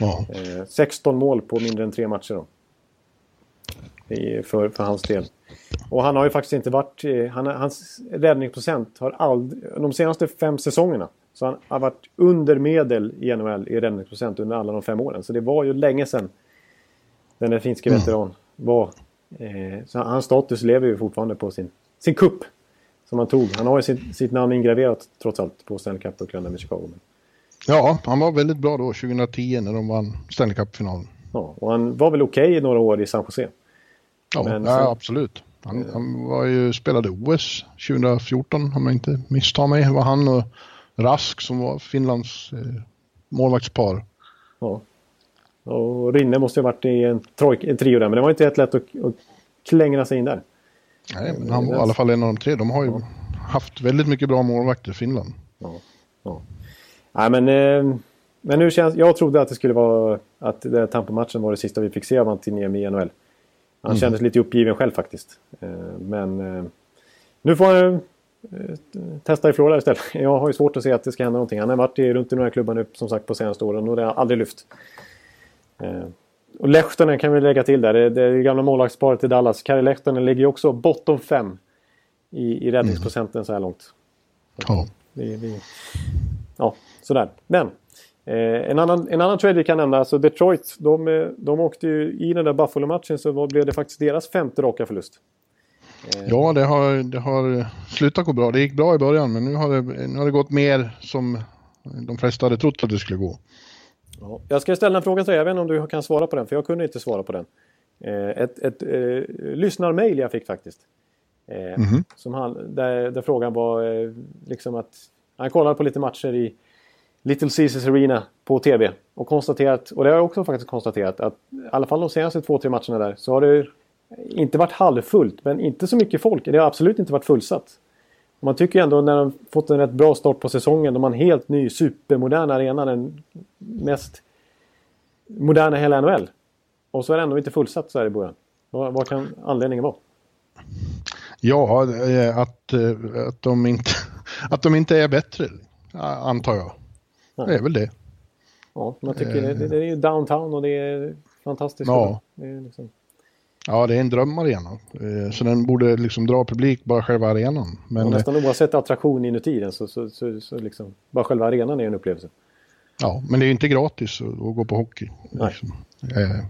ja. Eh, 16 mål på mindre än tre matcher då. I, för, för hans del. Och han har ju faktiskt inte varit... Han, hans räddningsprocent har aldrig... De senaste fem säsongerna så han har varit under medel i NHL i räddningsprocent under alla de fem åren. Så det var ju länge sedan den där finske veteran var... Eh, så hans status lever ju fortfarande på sin, sin kupp som han tog. Han har ju sitt, sitt namn ingraverat trots allt på Stanley Cup-bucklan med Chicago. Ja, han var väldigt bra då 2010 när de vann Stanley Cup-finalen. ja, och han var väl okej i några år i San Jose. Ja, Men ja sen- absolut. Han, han var ju, spelade OS 2014 om jag inte misstar mig. Det var han och Rask som var Finlands eh, målvaktspar. Ja. Och Rinne måste ju ha varit i en, trojk, en trio där, men det var inte helt lätt att, att klängra sig in där. Nej, men han var i alla fall en av de tre. De har ju haft väldigt mycket bra målvakter i Finland. Ja. Ja. Nej, men, eh, men nu känns, jag trodde att det skulle vara att Tampa-matchen var det sista vi fick se av Antiniemi i NHL. Han mm. kändes lite uppgiven själv faktiskt. Eh, men eh, nu får han eh, testa i Florida istället. [laughs] Jag har ju svårt att se att det ska hända någonting. Han har varit runt i några klubbar nu som sagt på senaste åren och det har aldrig lyft. Och Lehtonen kan vi lägga till där. Det, det gamla målvaktsparet i Dallas. Kari Lehtonen ligger också bottom 5 i, i räddningsprocenten mm. så här långt. Ja. Vi, vi, ja, sådär. Men Eh, en, annan, en annan trade vi kan nämna, alltså Detroit, de, eh, de åkte ju i den där Buffalo-matchen så blev det faktiskt deras femte raka förlust. Eh. Ja, det har, det har slutat gå bra. Det gick bra i början men nu har det, nu har det gått mer som de flesta hade trott att det skulle gå. Ja, jag ska ställa en fråga till dig, jag vet inte om du kan svara på den för jag kunde inte svara på den. Eh, ett ett eh, lyssnarmail jag fick faktiskt. Mm -hmm. som han, där, där frågan var liksom att han kollade på lite matcher i Little Caesars Arena på TV. Och konstaterat, och det har jag också faktiskt konstaterat, att i alla fall de senaste två, tre matcherna där så har det inte varit halvfullt, men inte så mycket folk. Det har absolut inte varit fullsatt. Man tycker ändå när de fått en rätt bra start på säsongen, de har en helt ny supermodern arena, den mest moderna i hela NHL. Och så är det ändå inte fullsatt så här i början. Vad, vad kan anledningen vara? Ja, eh, att, eh, att, de inte, [laughs] att de inte är bättre, antar jag. Det är väl det. Ja, man tycker det, det, är downtown och det är fantastiskt. Ja. Det är liksom... Ja, det är en drömarena. Eh, så den borde liksom dra publik bara själva arenan. Men... Och nästan oavsett attraktion inuti den så, så, så, så liksom, bara själva arenan är en upplevelse. Ja, men det är ju inte gratis att, gå på hockey. Liksom. Eh,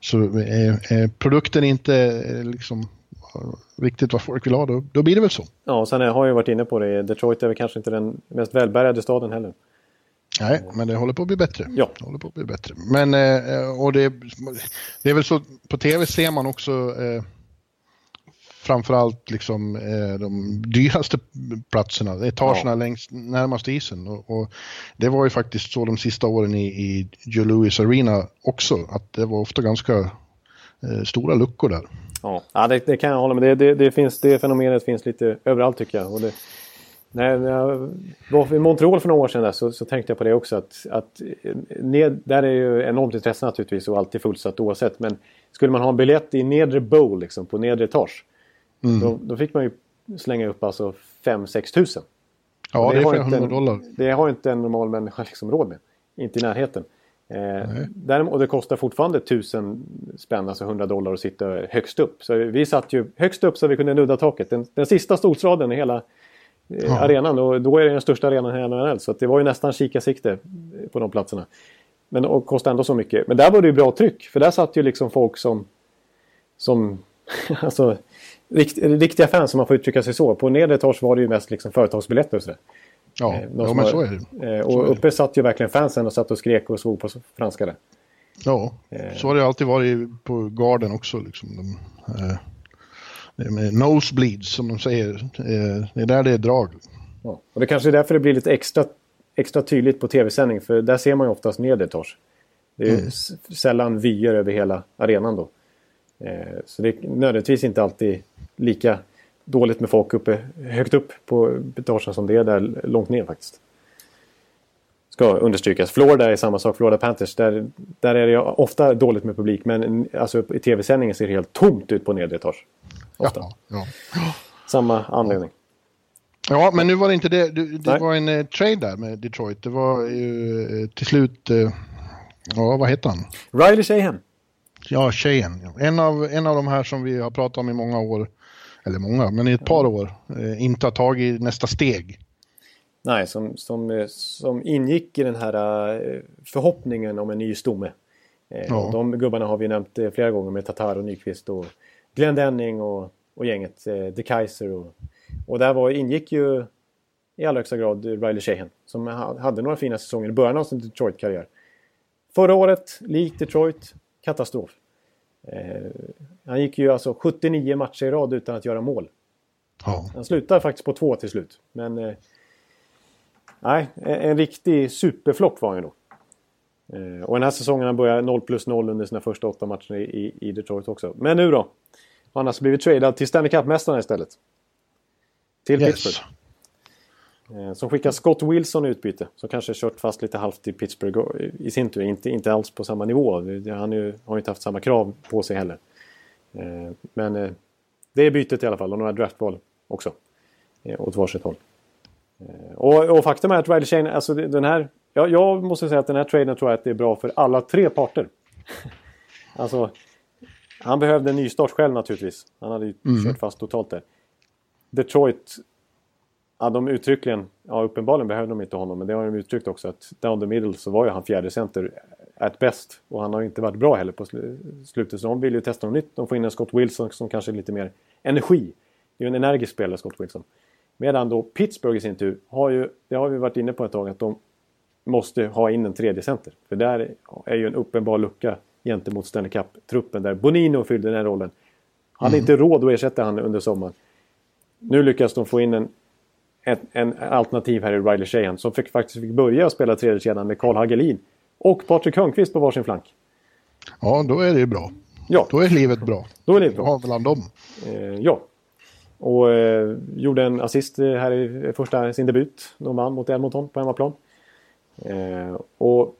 så är produkten inte liksom riktigt vad folk vill ha, då, då blir det väl så. Ja, och sen har jag varit inne på det, Detroit är väl kanske inte den mest välbärgade staden heller. Nej, men det håller på att bli bättre. Ja. Det håller på att bli bättre. Men, eh, och det, det är väl så, på tv ser man också eh, framförallt liksom eh, de dyraste platserna, etagerna ja. längst närmast isen. Och, och, det var ju faktiskt så de sista åren i, i Joe Louis Arena också, att det var ofta ganska eh, stora luckor där. Ja, ja det, det, kan jag hålla med det, det, det, finns, det fenomenet finns lite överallt tycker jag. Och det, när jag var i Montreal för några år sedan där, så, så, tänkte jag på det också. Att, att ned, där är ju enormt intresse naturligtvis och alltid fullsatt oavsett. Men skulle man ha en biljett i nedre bowl, liksom, på nedre etage. Mm. Då, då, fick man ju slänga upp alltså 5-6 tusen. Ja, det, det är 500 dollar. Det har inte en normal människa [laughs] liksom råd med. Inte i närheten. Eh, däremot, och det kostar fortfarande 1000 spänn, alltså 100 dollar att sitta högst upp. Så vi satt ju högst upp så vi kunde nudda taket. Den, den sista stolsraden i hela Eh, ja. arenan. Och då är det den största arenan i NHL. Så det var ju nästan kikarsikte på de platserna. Men och kostade ändå så mycket. Men där var det ju bra tryck. För där satt ju liksom folk som... Som... [laughs] alltså... Rikt, riktiga fans, om man får uttrycka sig så. På nedre etage var det ju mest liksom företagsbiljetter och sådär. Ja, eh, ja men så är det. Eh, och uppe satt ju verkligen fansen och satt och skrek och svor på franska där. Ja, så har det alltid varit på Garden också. Liksom. De, eh, nosebleeds som de säger. Eh, det är där det är drag. Ja. Och det kanske är därför det blir lite extra, extra tydligt på tv-sändning. För där ser man ju oftast nedre etage. Det är mm. sällan vyer över hela arenan då. Eh, så det är nödvändigtvis inte alltid lika dåligt med folk uppe, högt upp på etagen som det är där långt ner faktiskt. Ska understrykas. Florida är samma sak. Florida Panthers. Där, där är det ofta dåligt med publik. Men alltså, i tv-sändningen ser det helt tomt ut på nedre etage. Ofta. Ja, ja. Samma anledning. Ja, men nu var det inte det. Det, det var en eh, trade där med Detroit. Det var ju eh, till slut... Eh, ja, vad heter han? Riley Sheehan. Ja, Sheehan. En av, en av de här som vi har pratat om i många år. Eller många, men i ett par år. Eh, inte har tagit nästa steg. Nej, som, som, eh, som ingick i den här eh, förhoppningen om en ny stomme. Ja. De gubbarna har vi nämnt flera gånger med Tatar och Nyqvist och Glenn Denning och, och gänget, eh, De Kaiser. Och, och där var, ingick ju i allra högsta grad Riley Sheehan som hade några fina säsonger i början av sin Detroit-karriär. Förra året, likt Detroit, katastrof. Eh, han gick ju alltså 79 matcher i rad utan att göra mål. Ja. Han slutade faktiskt på två till slut. Men eh, nej, en riktig superflopp var han ju då. Eh, och den här säsongen han börjar 0 plus 0 under sina första åtta matcher i, i Detroit också. Men nu då? Han har alltså blivit tradad till Stanley Cup-mästarna istället. Till yes. Pittsburgh. Eh, som skickar Scott Wilson i utbyte. Som kanske kört fast lite halvt i Pittsburgh i sin tur. Inte, inte alls på samma nivå. Han ju, har ju inte haft samma krav på sig heller. Eh, men eh, det är bytet i alla fall och några draftval också. Åt varsitt håll. Och, och faktum är att Riley Shane, alltså den här... Ja, jag måste säga att den här traden tror jag att det är bra för alla tre parter. [laughs] alltså, han behövde en nystart själv naturligtvis. Han hade ju mm. kört fast totalt där. Detroit Ja, de uttryckligen, ja uppenbarligen behövde de inte honom, men det har de uttryckt också att down the middle så var ju han fjärde center at best. Och han har inte varit bra heller på slutet, så de vill ju testa något nytt. De får in en Scott Wilson som kanske är lite mer energi. Det är ju en energisk spelare, Scott Wilson. Medan då Pittsburgh i sin tur har ju, det har vi varit inne på ett tag, att de måste ha in en tredje center. För där är ju en uppenbar lucka gentemot Stanley Cup-truppen där Bonino fyllde den här rollen. Hade mm. inte råd att ersätta han under sommaren. Nu lyckas de få in en ett, en alternativ här i Riley Sheehan som fick, faktiskt fick börja spela tredje kedjan med Karl Hagelin och Patrik Hörnqvist på varsin flank. Ja, då är det bra. Ja. Då är livet bra. Då är livet bra. Ja, bland dem. Eh, ja. Och eh, gjorde en assist här i första sin debut. De vann mot Edmonton på hemmaplan. Eh, och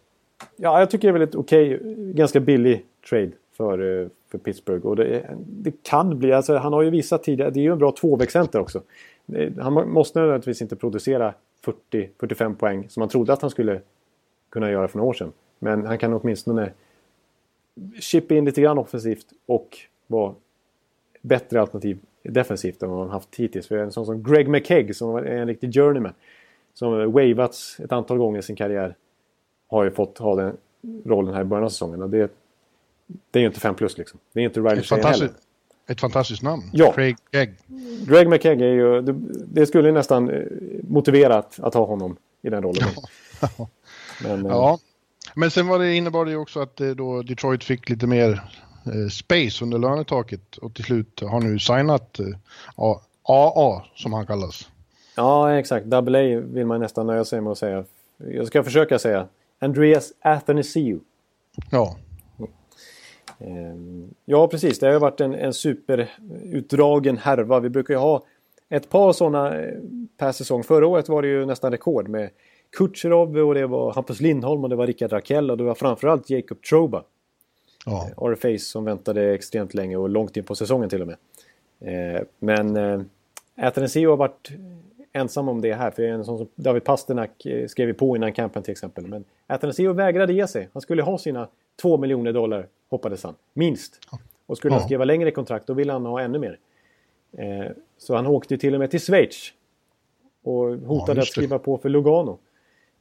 ja, jag tycker det är väl ett okej, okay, ganska billig trade för, eh, för Pittsburgh. Och det, det, kan bli, alltså han har ju visat tidigare, det är ju en bra tvåvägscenter också. Eh, han måste nödvändigtvis inte producera 40-45 poäng som han trodde att han skulle kunna göra för några år sedan. Men han kan åtminstone chippa in lite grann offensivt och vara bättre alternativ defensivt än vad han haft hittills. För en sån som Greg McKegg som är en riktig journeyman. Som wavats ett antal gånger i sin karriär. Har ju fått ha den rollen här i början av säsongen. Och det, det är ju inte 5 plus liksom. Det är inte Riley Shea heller. Ett fantastiskt namn. Ja. Craig Egg. Greg McKegg är ju... Det, det skulle nästan eh, motivera att, att ha honom i den rollen. Ja. [laughs] Men, eh, ja. Men sen var det, innebar det ju också att eh, då Detroit fick lite mer space under lönetaket och till slut har nu signat AA som han kallas. Ja, exakt. Double A vill man nästan nöja sig med att säga. Jag ska försöka säga. Andreas Athanasiou. Ja. Ehm, ja, precis. Det har varit en, en superutdragen härva. Vi brukar ju ha ett par sådana eh, per säsong. Förra året var det ju nästan rekord med Kutjerov och det var Hampus Lindholm och det var Rickard Rakell och det var framförallt Jacob Troba. Ja. Eh, RFAce som väntade extremt länge och långt in på säsongen till och med. Ehm, men eh, Atanasio har varit ensam om det här. För en sån som David Pasternak skrev ju på innan campen till exempel. Men Atanasio vägrade ge sig. Han skulle ha sina 2 miljoner dollar hoppades han. Minst. Och skulle han skriva längre kontrakt då ville han ha ännu mer. Eh, så han åkte till och med till Schweiz. Och hotade ja, att skriva på för Lugano.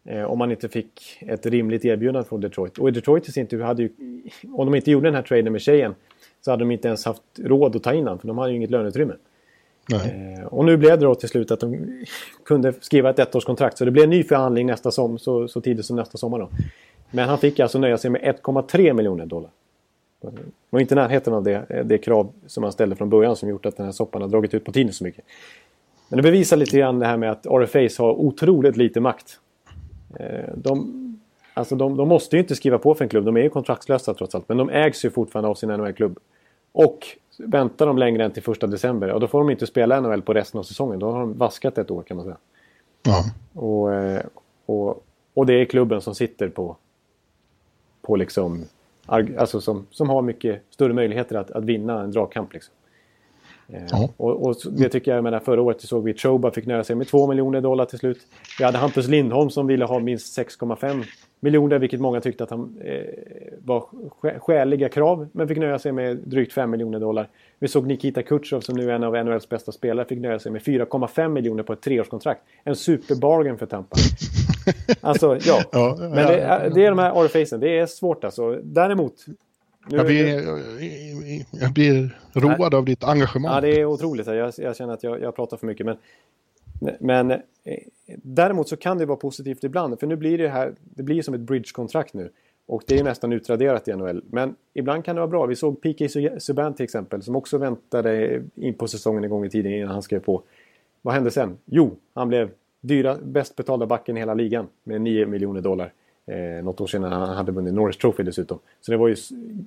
Eh, om han inte fick ett rimligt erbjudande från Detroit. Och Detroit i sin tur hade ju... Om de inte gjorde den här traden med tjejen så hade de inte ens haft råd att ta in honom. För de hade ju inget löneutrymme. Eh, och nu blev det då till slut att de kunde skriva ett ettårskontrakt. Så det blev en ny förhandling nästa som, så, så tidigt som nästa sommar. Då. Men han fick alltså nöja sig med 1,3 miljoner dollar. Det var inte närheten av det, eh, det krav som han ställde från början som gjort att den här soppan har dragit ut på tiden så mycket. Men det bevisar lite grann det här med att RFAs har otroligt lite makt. Eh, de, alltså de, de måste ju inte skriva på för en klubb, de är ju kontraktslösa trots allt. Men de ägs ju fortfarande av sin NHL-klubb. Och väntar de längre än till första december, och då får de inte spela NHL på resten av säsongen. Då har de vaskat ett år kan man säga. Ja. Och, eh, och, och det är klubben som sitter på, på liksom alltså som, som har mycket större möjligheter att, att vinna en dragkamp. Liksom. Eh, ja. Och, och, det tycker jag, menar, förra året såg vi Choba fick nöja sig med 2 miljoner dollar till slut. Vi hade Hampus Lindholm som ville ha minst 6,5 miljoner, vilket många tyckte att han eh, var skäliga krav, men fick nöja sig med drygt 5 miljoner dollar. Vi såg Nikita Kutjov som nu är en av NHLs bästa spelare, fick nöja sig med 4,5 miljoner på ett treårskontrakt. En superbargain för Tampa. [laughs] Alltså, ja. ja men det är, det är de här orifacen. Det är svårt alltså. Däremot... jag, blir, jag blir road av ditt engagemang. Ja, det är otroligt. Jag, jag känner att jag, jag pratar för mycket. Men, men eh, däremot så kan det vara positivt ibland. För nu blir det här, det blir som ett bridgekontrakt nu. Och det är nästan utraderat i NHL. Men ibland kan det vara bra. Vi såg PK Subban till exempel som också väntade in på säsongen en gång i tiden innan han skrev på. Vad hände sen? Jo, han blev dyra, bäst betalda backen i hela ligan med 9 miljoner dollar. Eh, något år senare han hade vunnit Norris Trophy dessutom. Så det var ju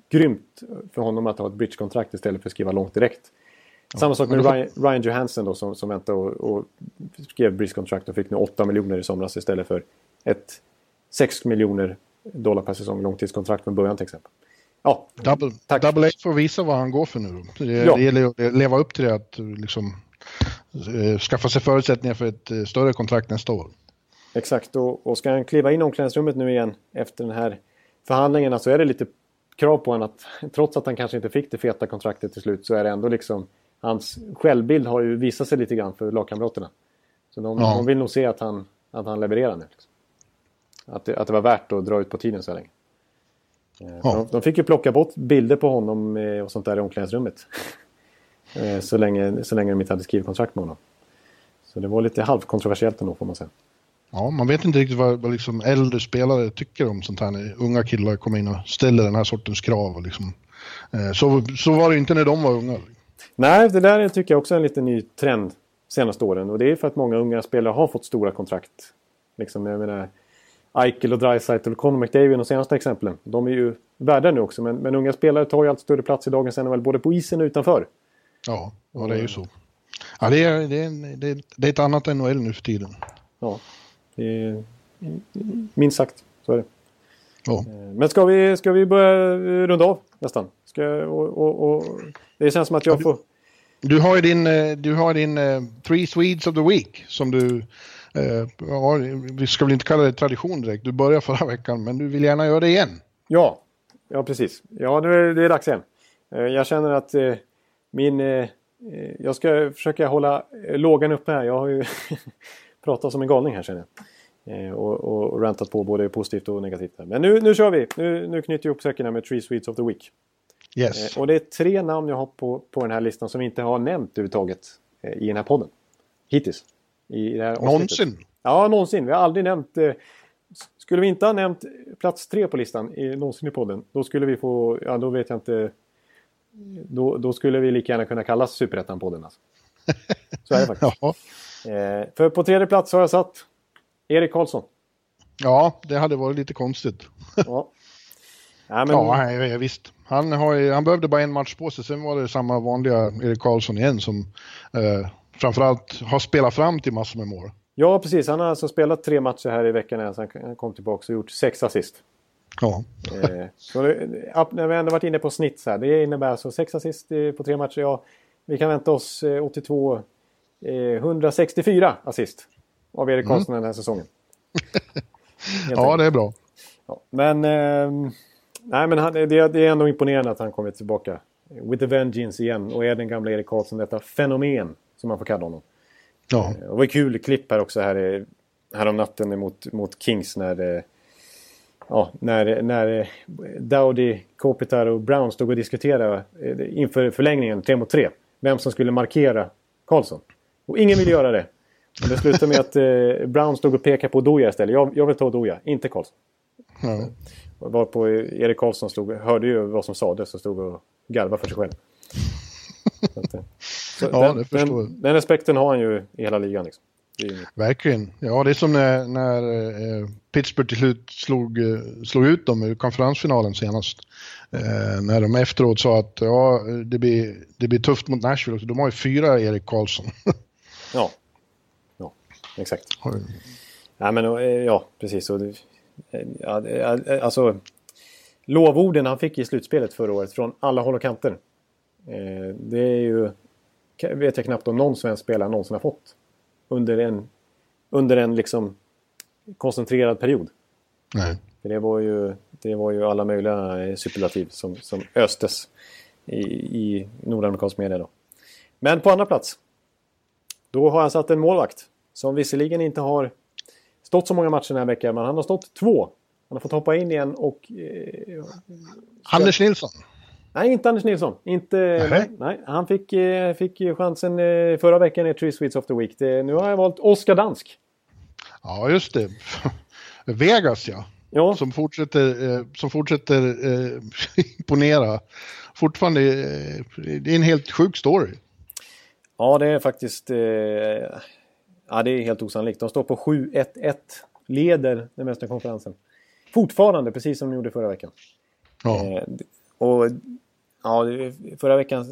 grymt för honom att ha ett bridgekontrakt istället för att skriva långt direkt. Samma sak med Ryan, Ryan Johansson då som, som väntade och, och skrev bridge-kontrakt och fick nu 8 miljoner i somras istället för ett 6 miljoner dollar per säsong långtidskontrakt från början till exempel. Ja, Double, tack. Double A får visa vad han går för nu. Det, Ja. det gäller att leva upp till det, att liksom, eh, skaffa sig förutsättningar för ett eh, större kontrakt nästa år. Exakt, och, och ska han kliva in i omklädningsrummet nu igen efter den här förhandlingen så är det lite krav på honom att trots att han kanske inte fick det feta kontraktet till slut så är det ändå liksom hans självbild har ju visat sig lite grann för lagkamraterna. Så de, Ja. de vill nog se att han, att han levererar nu. Liksom. Att, det, att det var värt att dra ut på tiden så länge. Eh, Ja. De, de fick ju plocka bort bilder på honom eh, och sånt där i omklädningsrummet. [laughs] Eh, så, länge, så länge de inte hade skrivit kontrakt med honom. Så det var lite halvkontroversiellt ändå får man säga. Ja, man vet inte riktigt vad, vad liksom äldre spelare tycker om sånt här när unga killar kommer in och ställer den här sortens krav. Och liksom, så, så var det inte när de var unga. Nej, det där tycker jag också är en liten ny trend senaste åren. Och det är för att många unga spelare har fått stora kontrakt. Liksom, jag menar, Eichel och Dreisaitl och Conor McDavid de senaste exemplen. De är ju värda nu också. Men, men unga spelare tar ju allt större plats i dagens NHL både på isen och utanför. Ja, ja det är ju så. Ja, det, är, det, är, det, är, det är ett annat NHL nu för tiden. Ja, det är, minst sagt så är det. Ja, Eh, Men ska vi, ska vi börja runda av nästan? Ska, och, och, och, det känns som att jag får... Du har ju din, eh, du har din eh, Three Swedes of the Week som du, eh, ja, vi ska väl inte kalla det tradition direkt, du började förra veckan men du vill gärna göra det igen. Ja, ja precis. Ja, nu är det dags igen. Eh, Jag känner att eh, min... Jag ska försöka hålla lågan uppe här. Jag har ju [laughs] pratat som en galning här känner jag. Eh, Och, och, och rantat på både positivt och negativt. Men nu, nu kör vi! Nu, nu knyter jag upp säcken här med Three Sweets of the Week. Yes. Eh, Och det är tre namn jag har på, på den här listan som vi inte har nämnt överhuvudtaget eh, i den här podden. Hittills. I det här avsnittet. Någonsin. Ja, någonsin. Vi har aldrig nämnt... Eh, skulle vi inte ha nämnt plats tre på listan i, någonsin i podden, då skulle vi få... Ja, då vet jag inte... Då, då skulle vi lika gärna kunna kallas Superettan-podden. Alltså. [laughs] Så är det faktiskt. Eh, för på tredje plats har jag satt Erik Karlsson. ja, det hade varit lite konstigt. Ja. [laughs] Ja, men, Ja, ja, visst. Han, har ju, han behövde bara en match på sig, sen var det samma vanliga Erik Karlsson igen som eh, framförallt har spelat fram till massor med mål. ja, precis. Han har alltså spelat tre matcher här i veckan så han kom tillbaka och gjort sex assist. Ja, Eh, så det, när vi ändå varit inne på snitt så här. Det innebär alltså sex assist eh, på tre matcher. Ja, vi kan vänta oss eh, 82, eh, 164 assist av Erik Karlsson den här säsongen. [laughs] Ja det är bra. Ja, men ehm, nej, men han, det, det är ändå imponerande att han kommer tillbaka. With the vengeance igen och är den gamla Erik Karlsson detta fenomen som man får kalla honom. Ja, Det var ett kul klipp här också här, eh, här om natten mot, mot Kings när, eh, ja, när, när eh, Dowdy, Kopitar och Brown stod och diskuterade eh, inför förlängningen 3 mot 3. Vem som skulle markera Karlsson. Och ingen ville göra det. Och det slutade med att eh, Brown stod och pekade på Doja istället. Jag, jag vill ta Doja, inte Karlsson. ja. Var på Erik Karlsson stod, hörde ju vad som sades och stod och garvade för sig själv. Så att, eh, så Ja, den, det förstår den, den respekten har han ju i hela ligan. Liksom. Verkligen. Ja, det är som när, när eh, Pittsburgh till slut slog, eh, slog ut dem i konferensfinalen senast. Eh, när de efteråt sa att ja, det blir, det blir tufft mot Nashville. De har ju fyra Erik Karlsson. Ja. [laughs] exakt. Ja, men, eh, ja precis. Och eh, ja, eh, alltså, lovorden han fick i slutspelet förra året från alla håll och kanter. Det är ju, vet jag knappt om någon svensk spelare någonsin har fått. Under en, under en liksom koncentrerad period. Nej. Det var ju, det var ju alla möjliga superlativ som, som östes i, i nordamerikansk media. Då. Men på andra plats. Då har jag satt en målvakt. Som visserligen inte har stått så många matcher den här veckan. Men han har stått två. Han har fått hoppa in igen och... Eh, Anders Nilsson. nej, inte Anders Nilsson. Inte, Nej. han fick, eh, fick chansen eh, förra veckan i Three Sweets of the Week. Det, nu har jag valt Oskar Dansk. Ja, just det. [laughs] Vegas, ja. Ja, Som fortsätter, eh, som fortsätter eh, [laughs] imponera. Fortfarande, eh, det är en helt sjuk story. Ja, det är faktiskt... Eh, ja, det är helt osannolikt. De står på 7-1-1. Leder den mesta konferensen. Fortfarande, precis som de gjorde förra veckan. Ja. Eh, och Ja, förra veckan...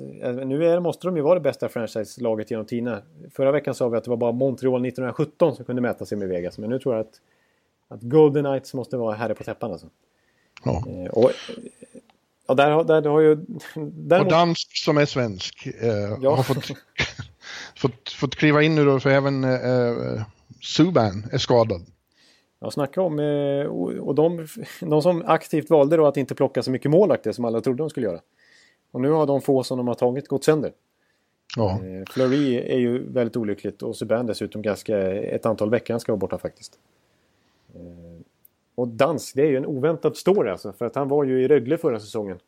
Nu är, måste de ju vara det bästa franchise-laget genom tiderna. Förra veckan sa vi att det var bara Montreal 1917 som kunde mäta sig med Vegas. Men nu tror jag att, att Golden Knights måste vara herre på täppan alltså. Ja. Eh, och, ja, där, där har ju... [laughs] Och Däremot, dansk som är svensk eh, Ja. har fått, [laughs] fått, fått kliva in nu då för även eh, eh, Subban är skadad. ja, snacka om... eh, Och, de, de som aktivt valde då att inte plocka så mycket målvakter som alla trodde de skulle göra. Och nu har de få som de har tagit gått sönder. Ja. Eh, Fleury är ju väldigt olyckligt och Subban dessutom ganska ett antal veckor han ska vara borta faktiskt. Och Dansk, det är ju en oväntad story alltså. För att han var ju i Rögle förra säsongen.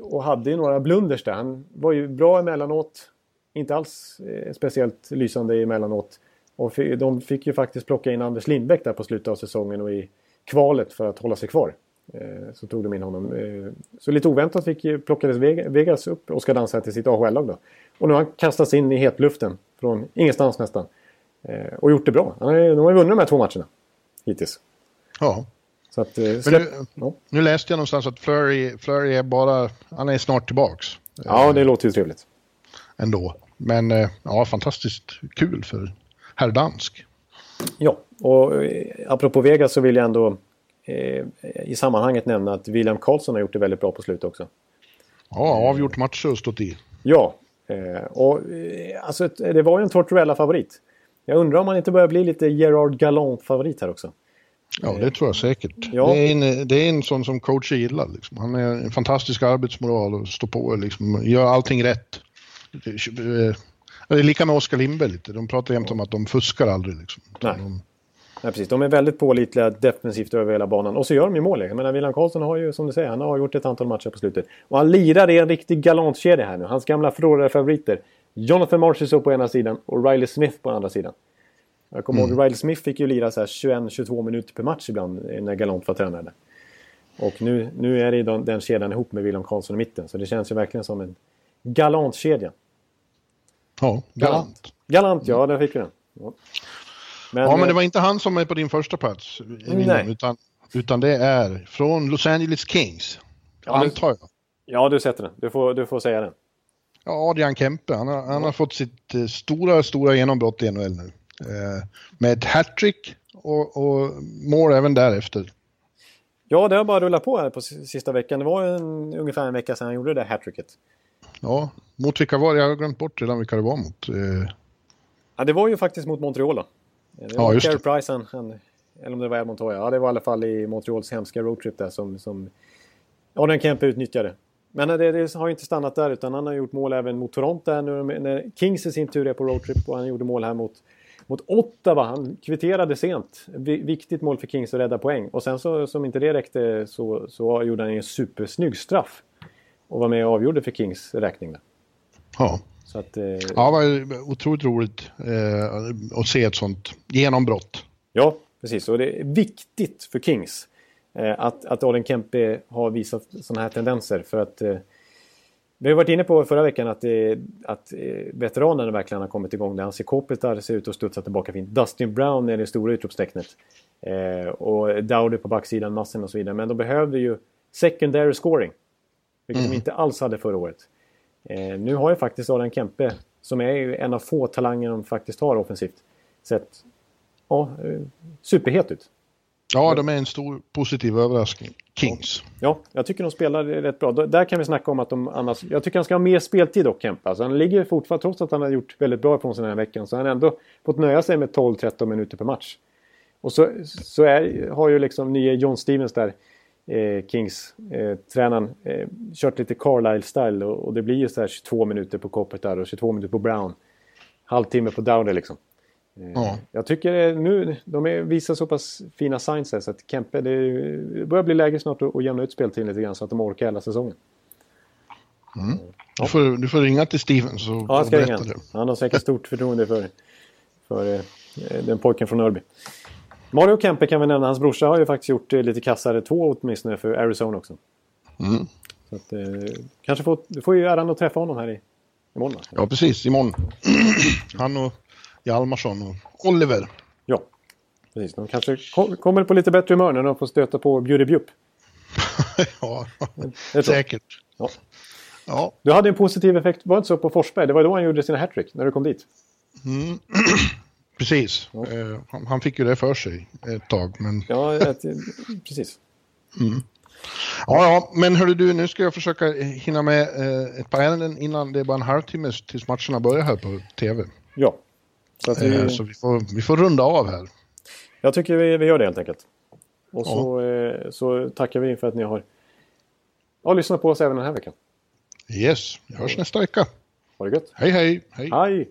Och, och hade ju några blunders där. Han var ju bra emellanåt. Inte alls eh, speciellt lysande emellanåt. Och de fick ju faktiskt plocka in Anders Lindbäck där på slutet av säsongen och i kvalet för att hålla sig kvar. Eh, Så tog de in honom. Eh, Så lite oväntat fick, ju- plockades Veg- Vegas upp och ska dansa till sitt AHL-lag då. Och nu har han kastats in i hetluften från ingenstans nästan. Och gjort det bra. De har ju vunnit de här två matcherna hittills. ja. Så att, släpp... nu, ja. nu läste jag någonstans att Flurry, Flurry är bara, han är snart tillbaks ja, det låter ju trevligt. ändå. Men eh, ja, fantastiskt kul för herr Dansk. Ja, och eh, apropå Vegas så vill jag ändå eh, i sammanhanget nämna att William Karlsson har gjort det väldigt bra på slutet också. Ja, avgjort matcher och stått i. Ja, eh, och eh, alltså det var ju en Tortorella-favorit. Jag undrar om han inte börjar bli lite Gerard Gallant-favorit här också. Ja, det tror jag säkert. Ja. Det, är en, det är en sån som coacher gillar. Liksom. Han är en fantastisk arbetsmoral och står på och liksom, gör allting rätt. Det är- Det är lika med Oskar Lindberg lite. De pratar jämt om att de fuskar aldrig. Liksom. Nej. De, Nej, precis. De är väldigt pålitliga defensivt över hela banan. Och så gör de ju mål. Jag menar, William Karlsson har ju, som du säger, han har gjort ett antal matcher på slutet. Och han lirar i en riktig galantkedja här nu. Hans gamla förlorare-favoriter. Jonathan Marchessault på ena sidan och Riley Smith på andra sidan. Jag kommer ihåg Riley Smith fick ju lira så här 21-22 minuter per match ibland eh, när Galant var tränare. Och nu, nu är det den, den kedjan ihop med William Karlsson i mitten. Så det känns ju verkligen som en galantkedja. Ja, galant. Galant, ja, där fick vi den. Ja. Men, Ja, men det eh, var inte han som är på din första plats. namn, Utan, utan det är från Los Angeles Kings. Ja, antar jag. Ja, du sätter den. Du får, du får säga den. Ja, Adrian Kempe. Han har, han har fått sitt eh, stora, stora genombrott i NHL nu. Eh, med ett hattrick och, och mål även därefter. Ja, det har bara rullat på här på sista veckan. Det var en, ungefär en vecka sedan han gjorde det där hattricket. Ja, mot vilka var det? Jag har glömt bort redan vilka det var mot. Eh, Ja, det var ju faktiskt mot Montreal då. Det Ja, var just Carey det. Price, han, han, eller om det var Edmonton. Ja, det var i alla fall i Montreals hemska roadtrip där som, som Adrian Kempe utnyttjade. Men det, det har ju inte stannat där utan han har gjort mål även mot Toronto här nu när Kings i sin tur är på roadtrip och han gjorde mål här mot, mot Ottawa. Han kvitterade sent. Vi- Viktigt mål för Kings att rädda poäng. Och sen så, som inte det räckte så, så gjorde han en supersnygg straff. Och var med och avgjorde för Kings räkning. Där. Ja. Så att, eh, ja, det var otroligt roligt eh, att se ett sånt genombrott. Ja, precis. Och det är viktigt för Kings eh, att, att Adrian Kempe har visat sådana här tendenser. För att eh, vi har varit inne på förra veckan att, eh, att eh, veteranerna verkligen har kommit igång. Där Anse Kopitar ser ut att studsa tillbaka fint. Dustin Brown är det stora utropstecknet. Eh, och Dowdy på backsidan, Massen och så vidare. Men de behövde ju secondary scoring. Vilket de inte alls hade förra året. Eh, nu har ju faktiskt Adrian Kempe, som är ju en av få talanger de faktiskt har offensivt, sett ja, eh, superhet ut. Ja, de är en stor positiv överraskning. Kings. Ja, jag tycker de spelar rätt bra. Där kan vi snacka om att de annars... Jag tycker han ska ha mer speltid dock, Kempe. Alltså, han ligger fortfarande, trots att han har gjort väldigt bra ifrån sig den här veckan, så har han ändå fått nöja sig med 12-13 minuter per match. Och så, så är, har ju liksom nye John Stevens där, eh, Kings, eh, eh, kört lite Carlisle-style och, det blir ju så här 22 minuter på Koppet där och 22 minuter på Brown. Halvtimme på Dowder liksom. Ja. Jag tycker nu, de är, visar så pass fina signs här så att Kempe, det, börjar bli läge snart att, jämna ut speltiden lite grann så att de orkar hela säsongen. Du, får, du får ringa till Stevens och, Ja, jag ska ringa. Han har säkert stort förtroende för, för den pojken från Örby. Mario Kempe kan vi nämna, hans brorsa har ju faktiskt gjort eh, lite kassare två åtminstone för Arizona också. Mm. Så att, eh, kanske får, du får ju äran att träffa honom här i, imorgon. va? Ja, precis. Imorgon. [clears throat] Han och Hjalmarsson och Oliver. Ja, precis. De kanske kom, kommer på lite bättre humör när de får stöta på Bjude Bjupp. [laughs] ja, säkert. Ja. Ja, Du hade en positiv effekt, var det inte så på Forsberg? Det var då han gjorde sina hattrick, när du kom dit. [clears throat] precis. Eh, han, han fick ju det för sig ett tag. Men, Ja, ett, precis. ja, ja, men hörru du, nu ska jag försöka hinna med eh, ett par ärenden innan det är bara en halvtimme tills matcherna börjar här på tv. Ja. Så att Eh, vi, så vi får, vi får runda av här. jag tycker vi, vi gör det helt enkelt. Och så, eh, så tackar vi för att ni har ja, lyssnat på oss även den här veckan. Yes, vi hörs nästa vecka. Ha det gött! Hej, hej, hej. Hej!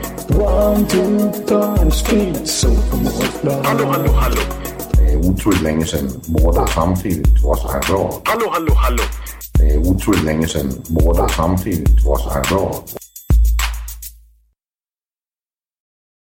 One, two, time, speed, so Hallå, hallå, hallå. Det er utroligt længe siden mor, der samtidig trods har råd. Hallå, hallå, hallå. Det er utroligt længe siden mor, der samtidig trods har råd.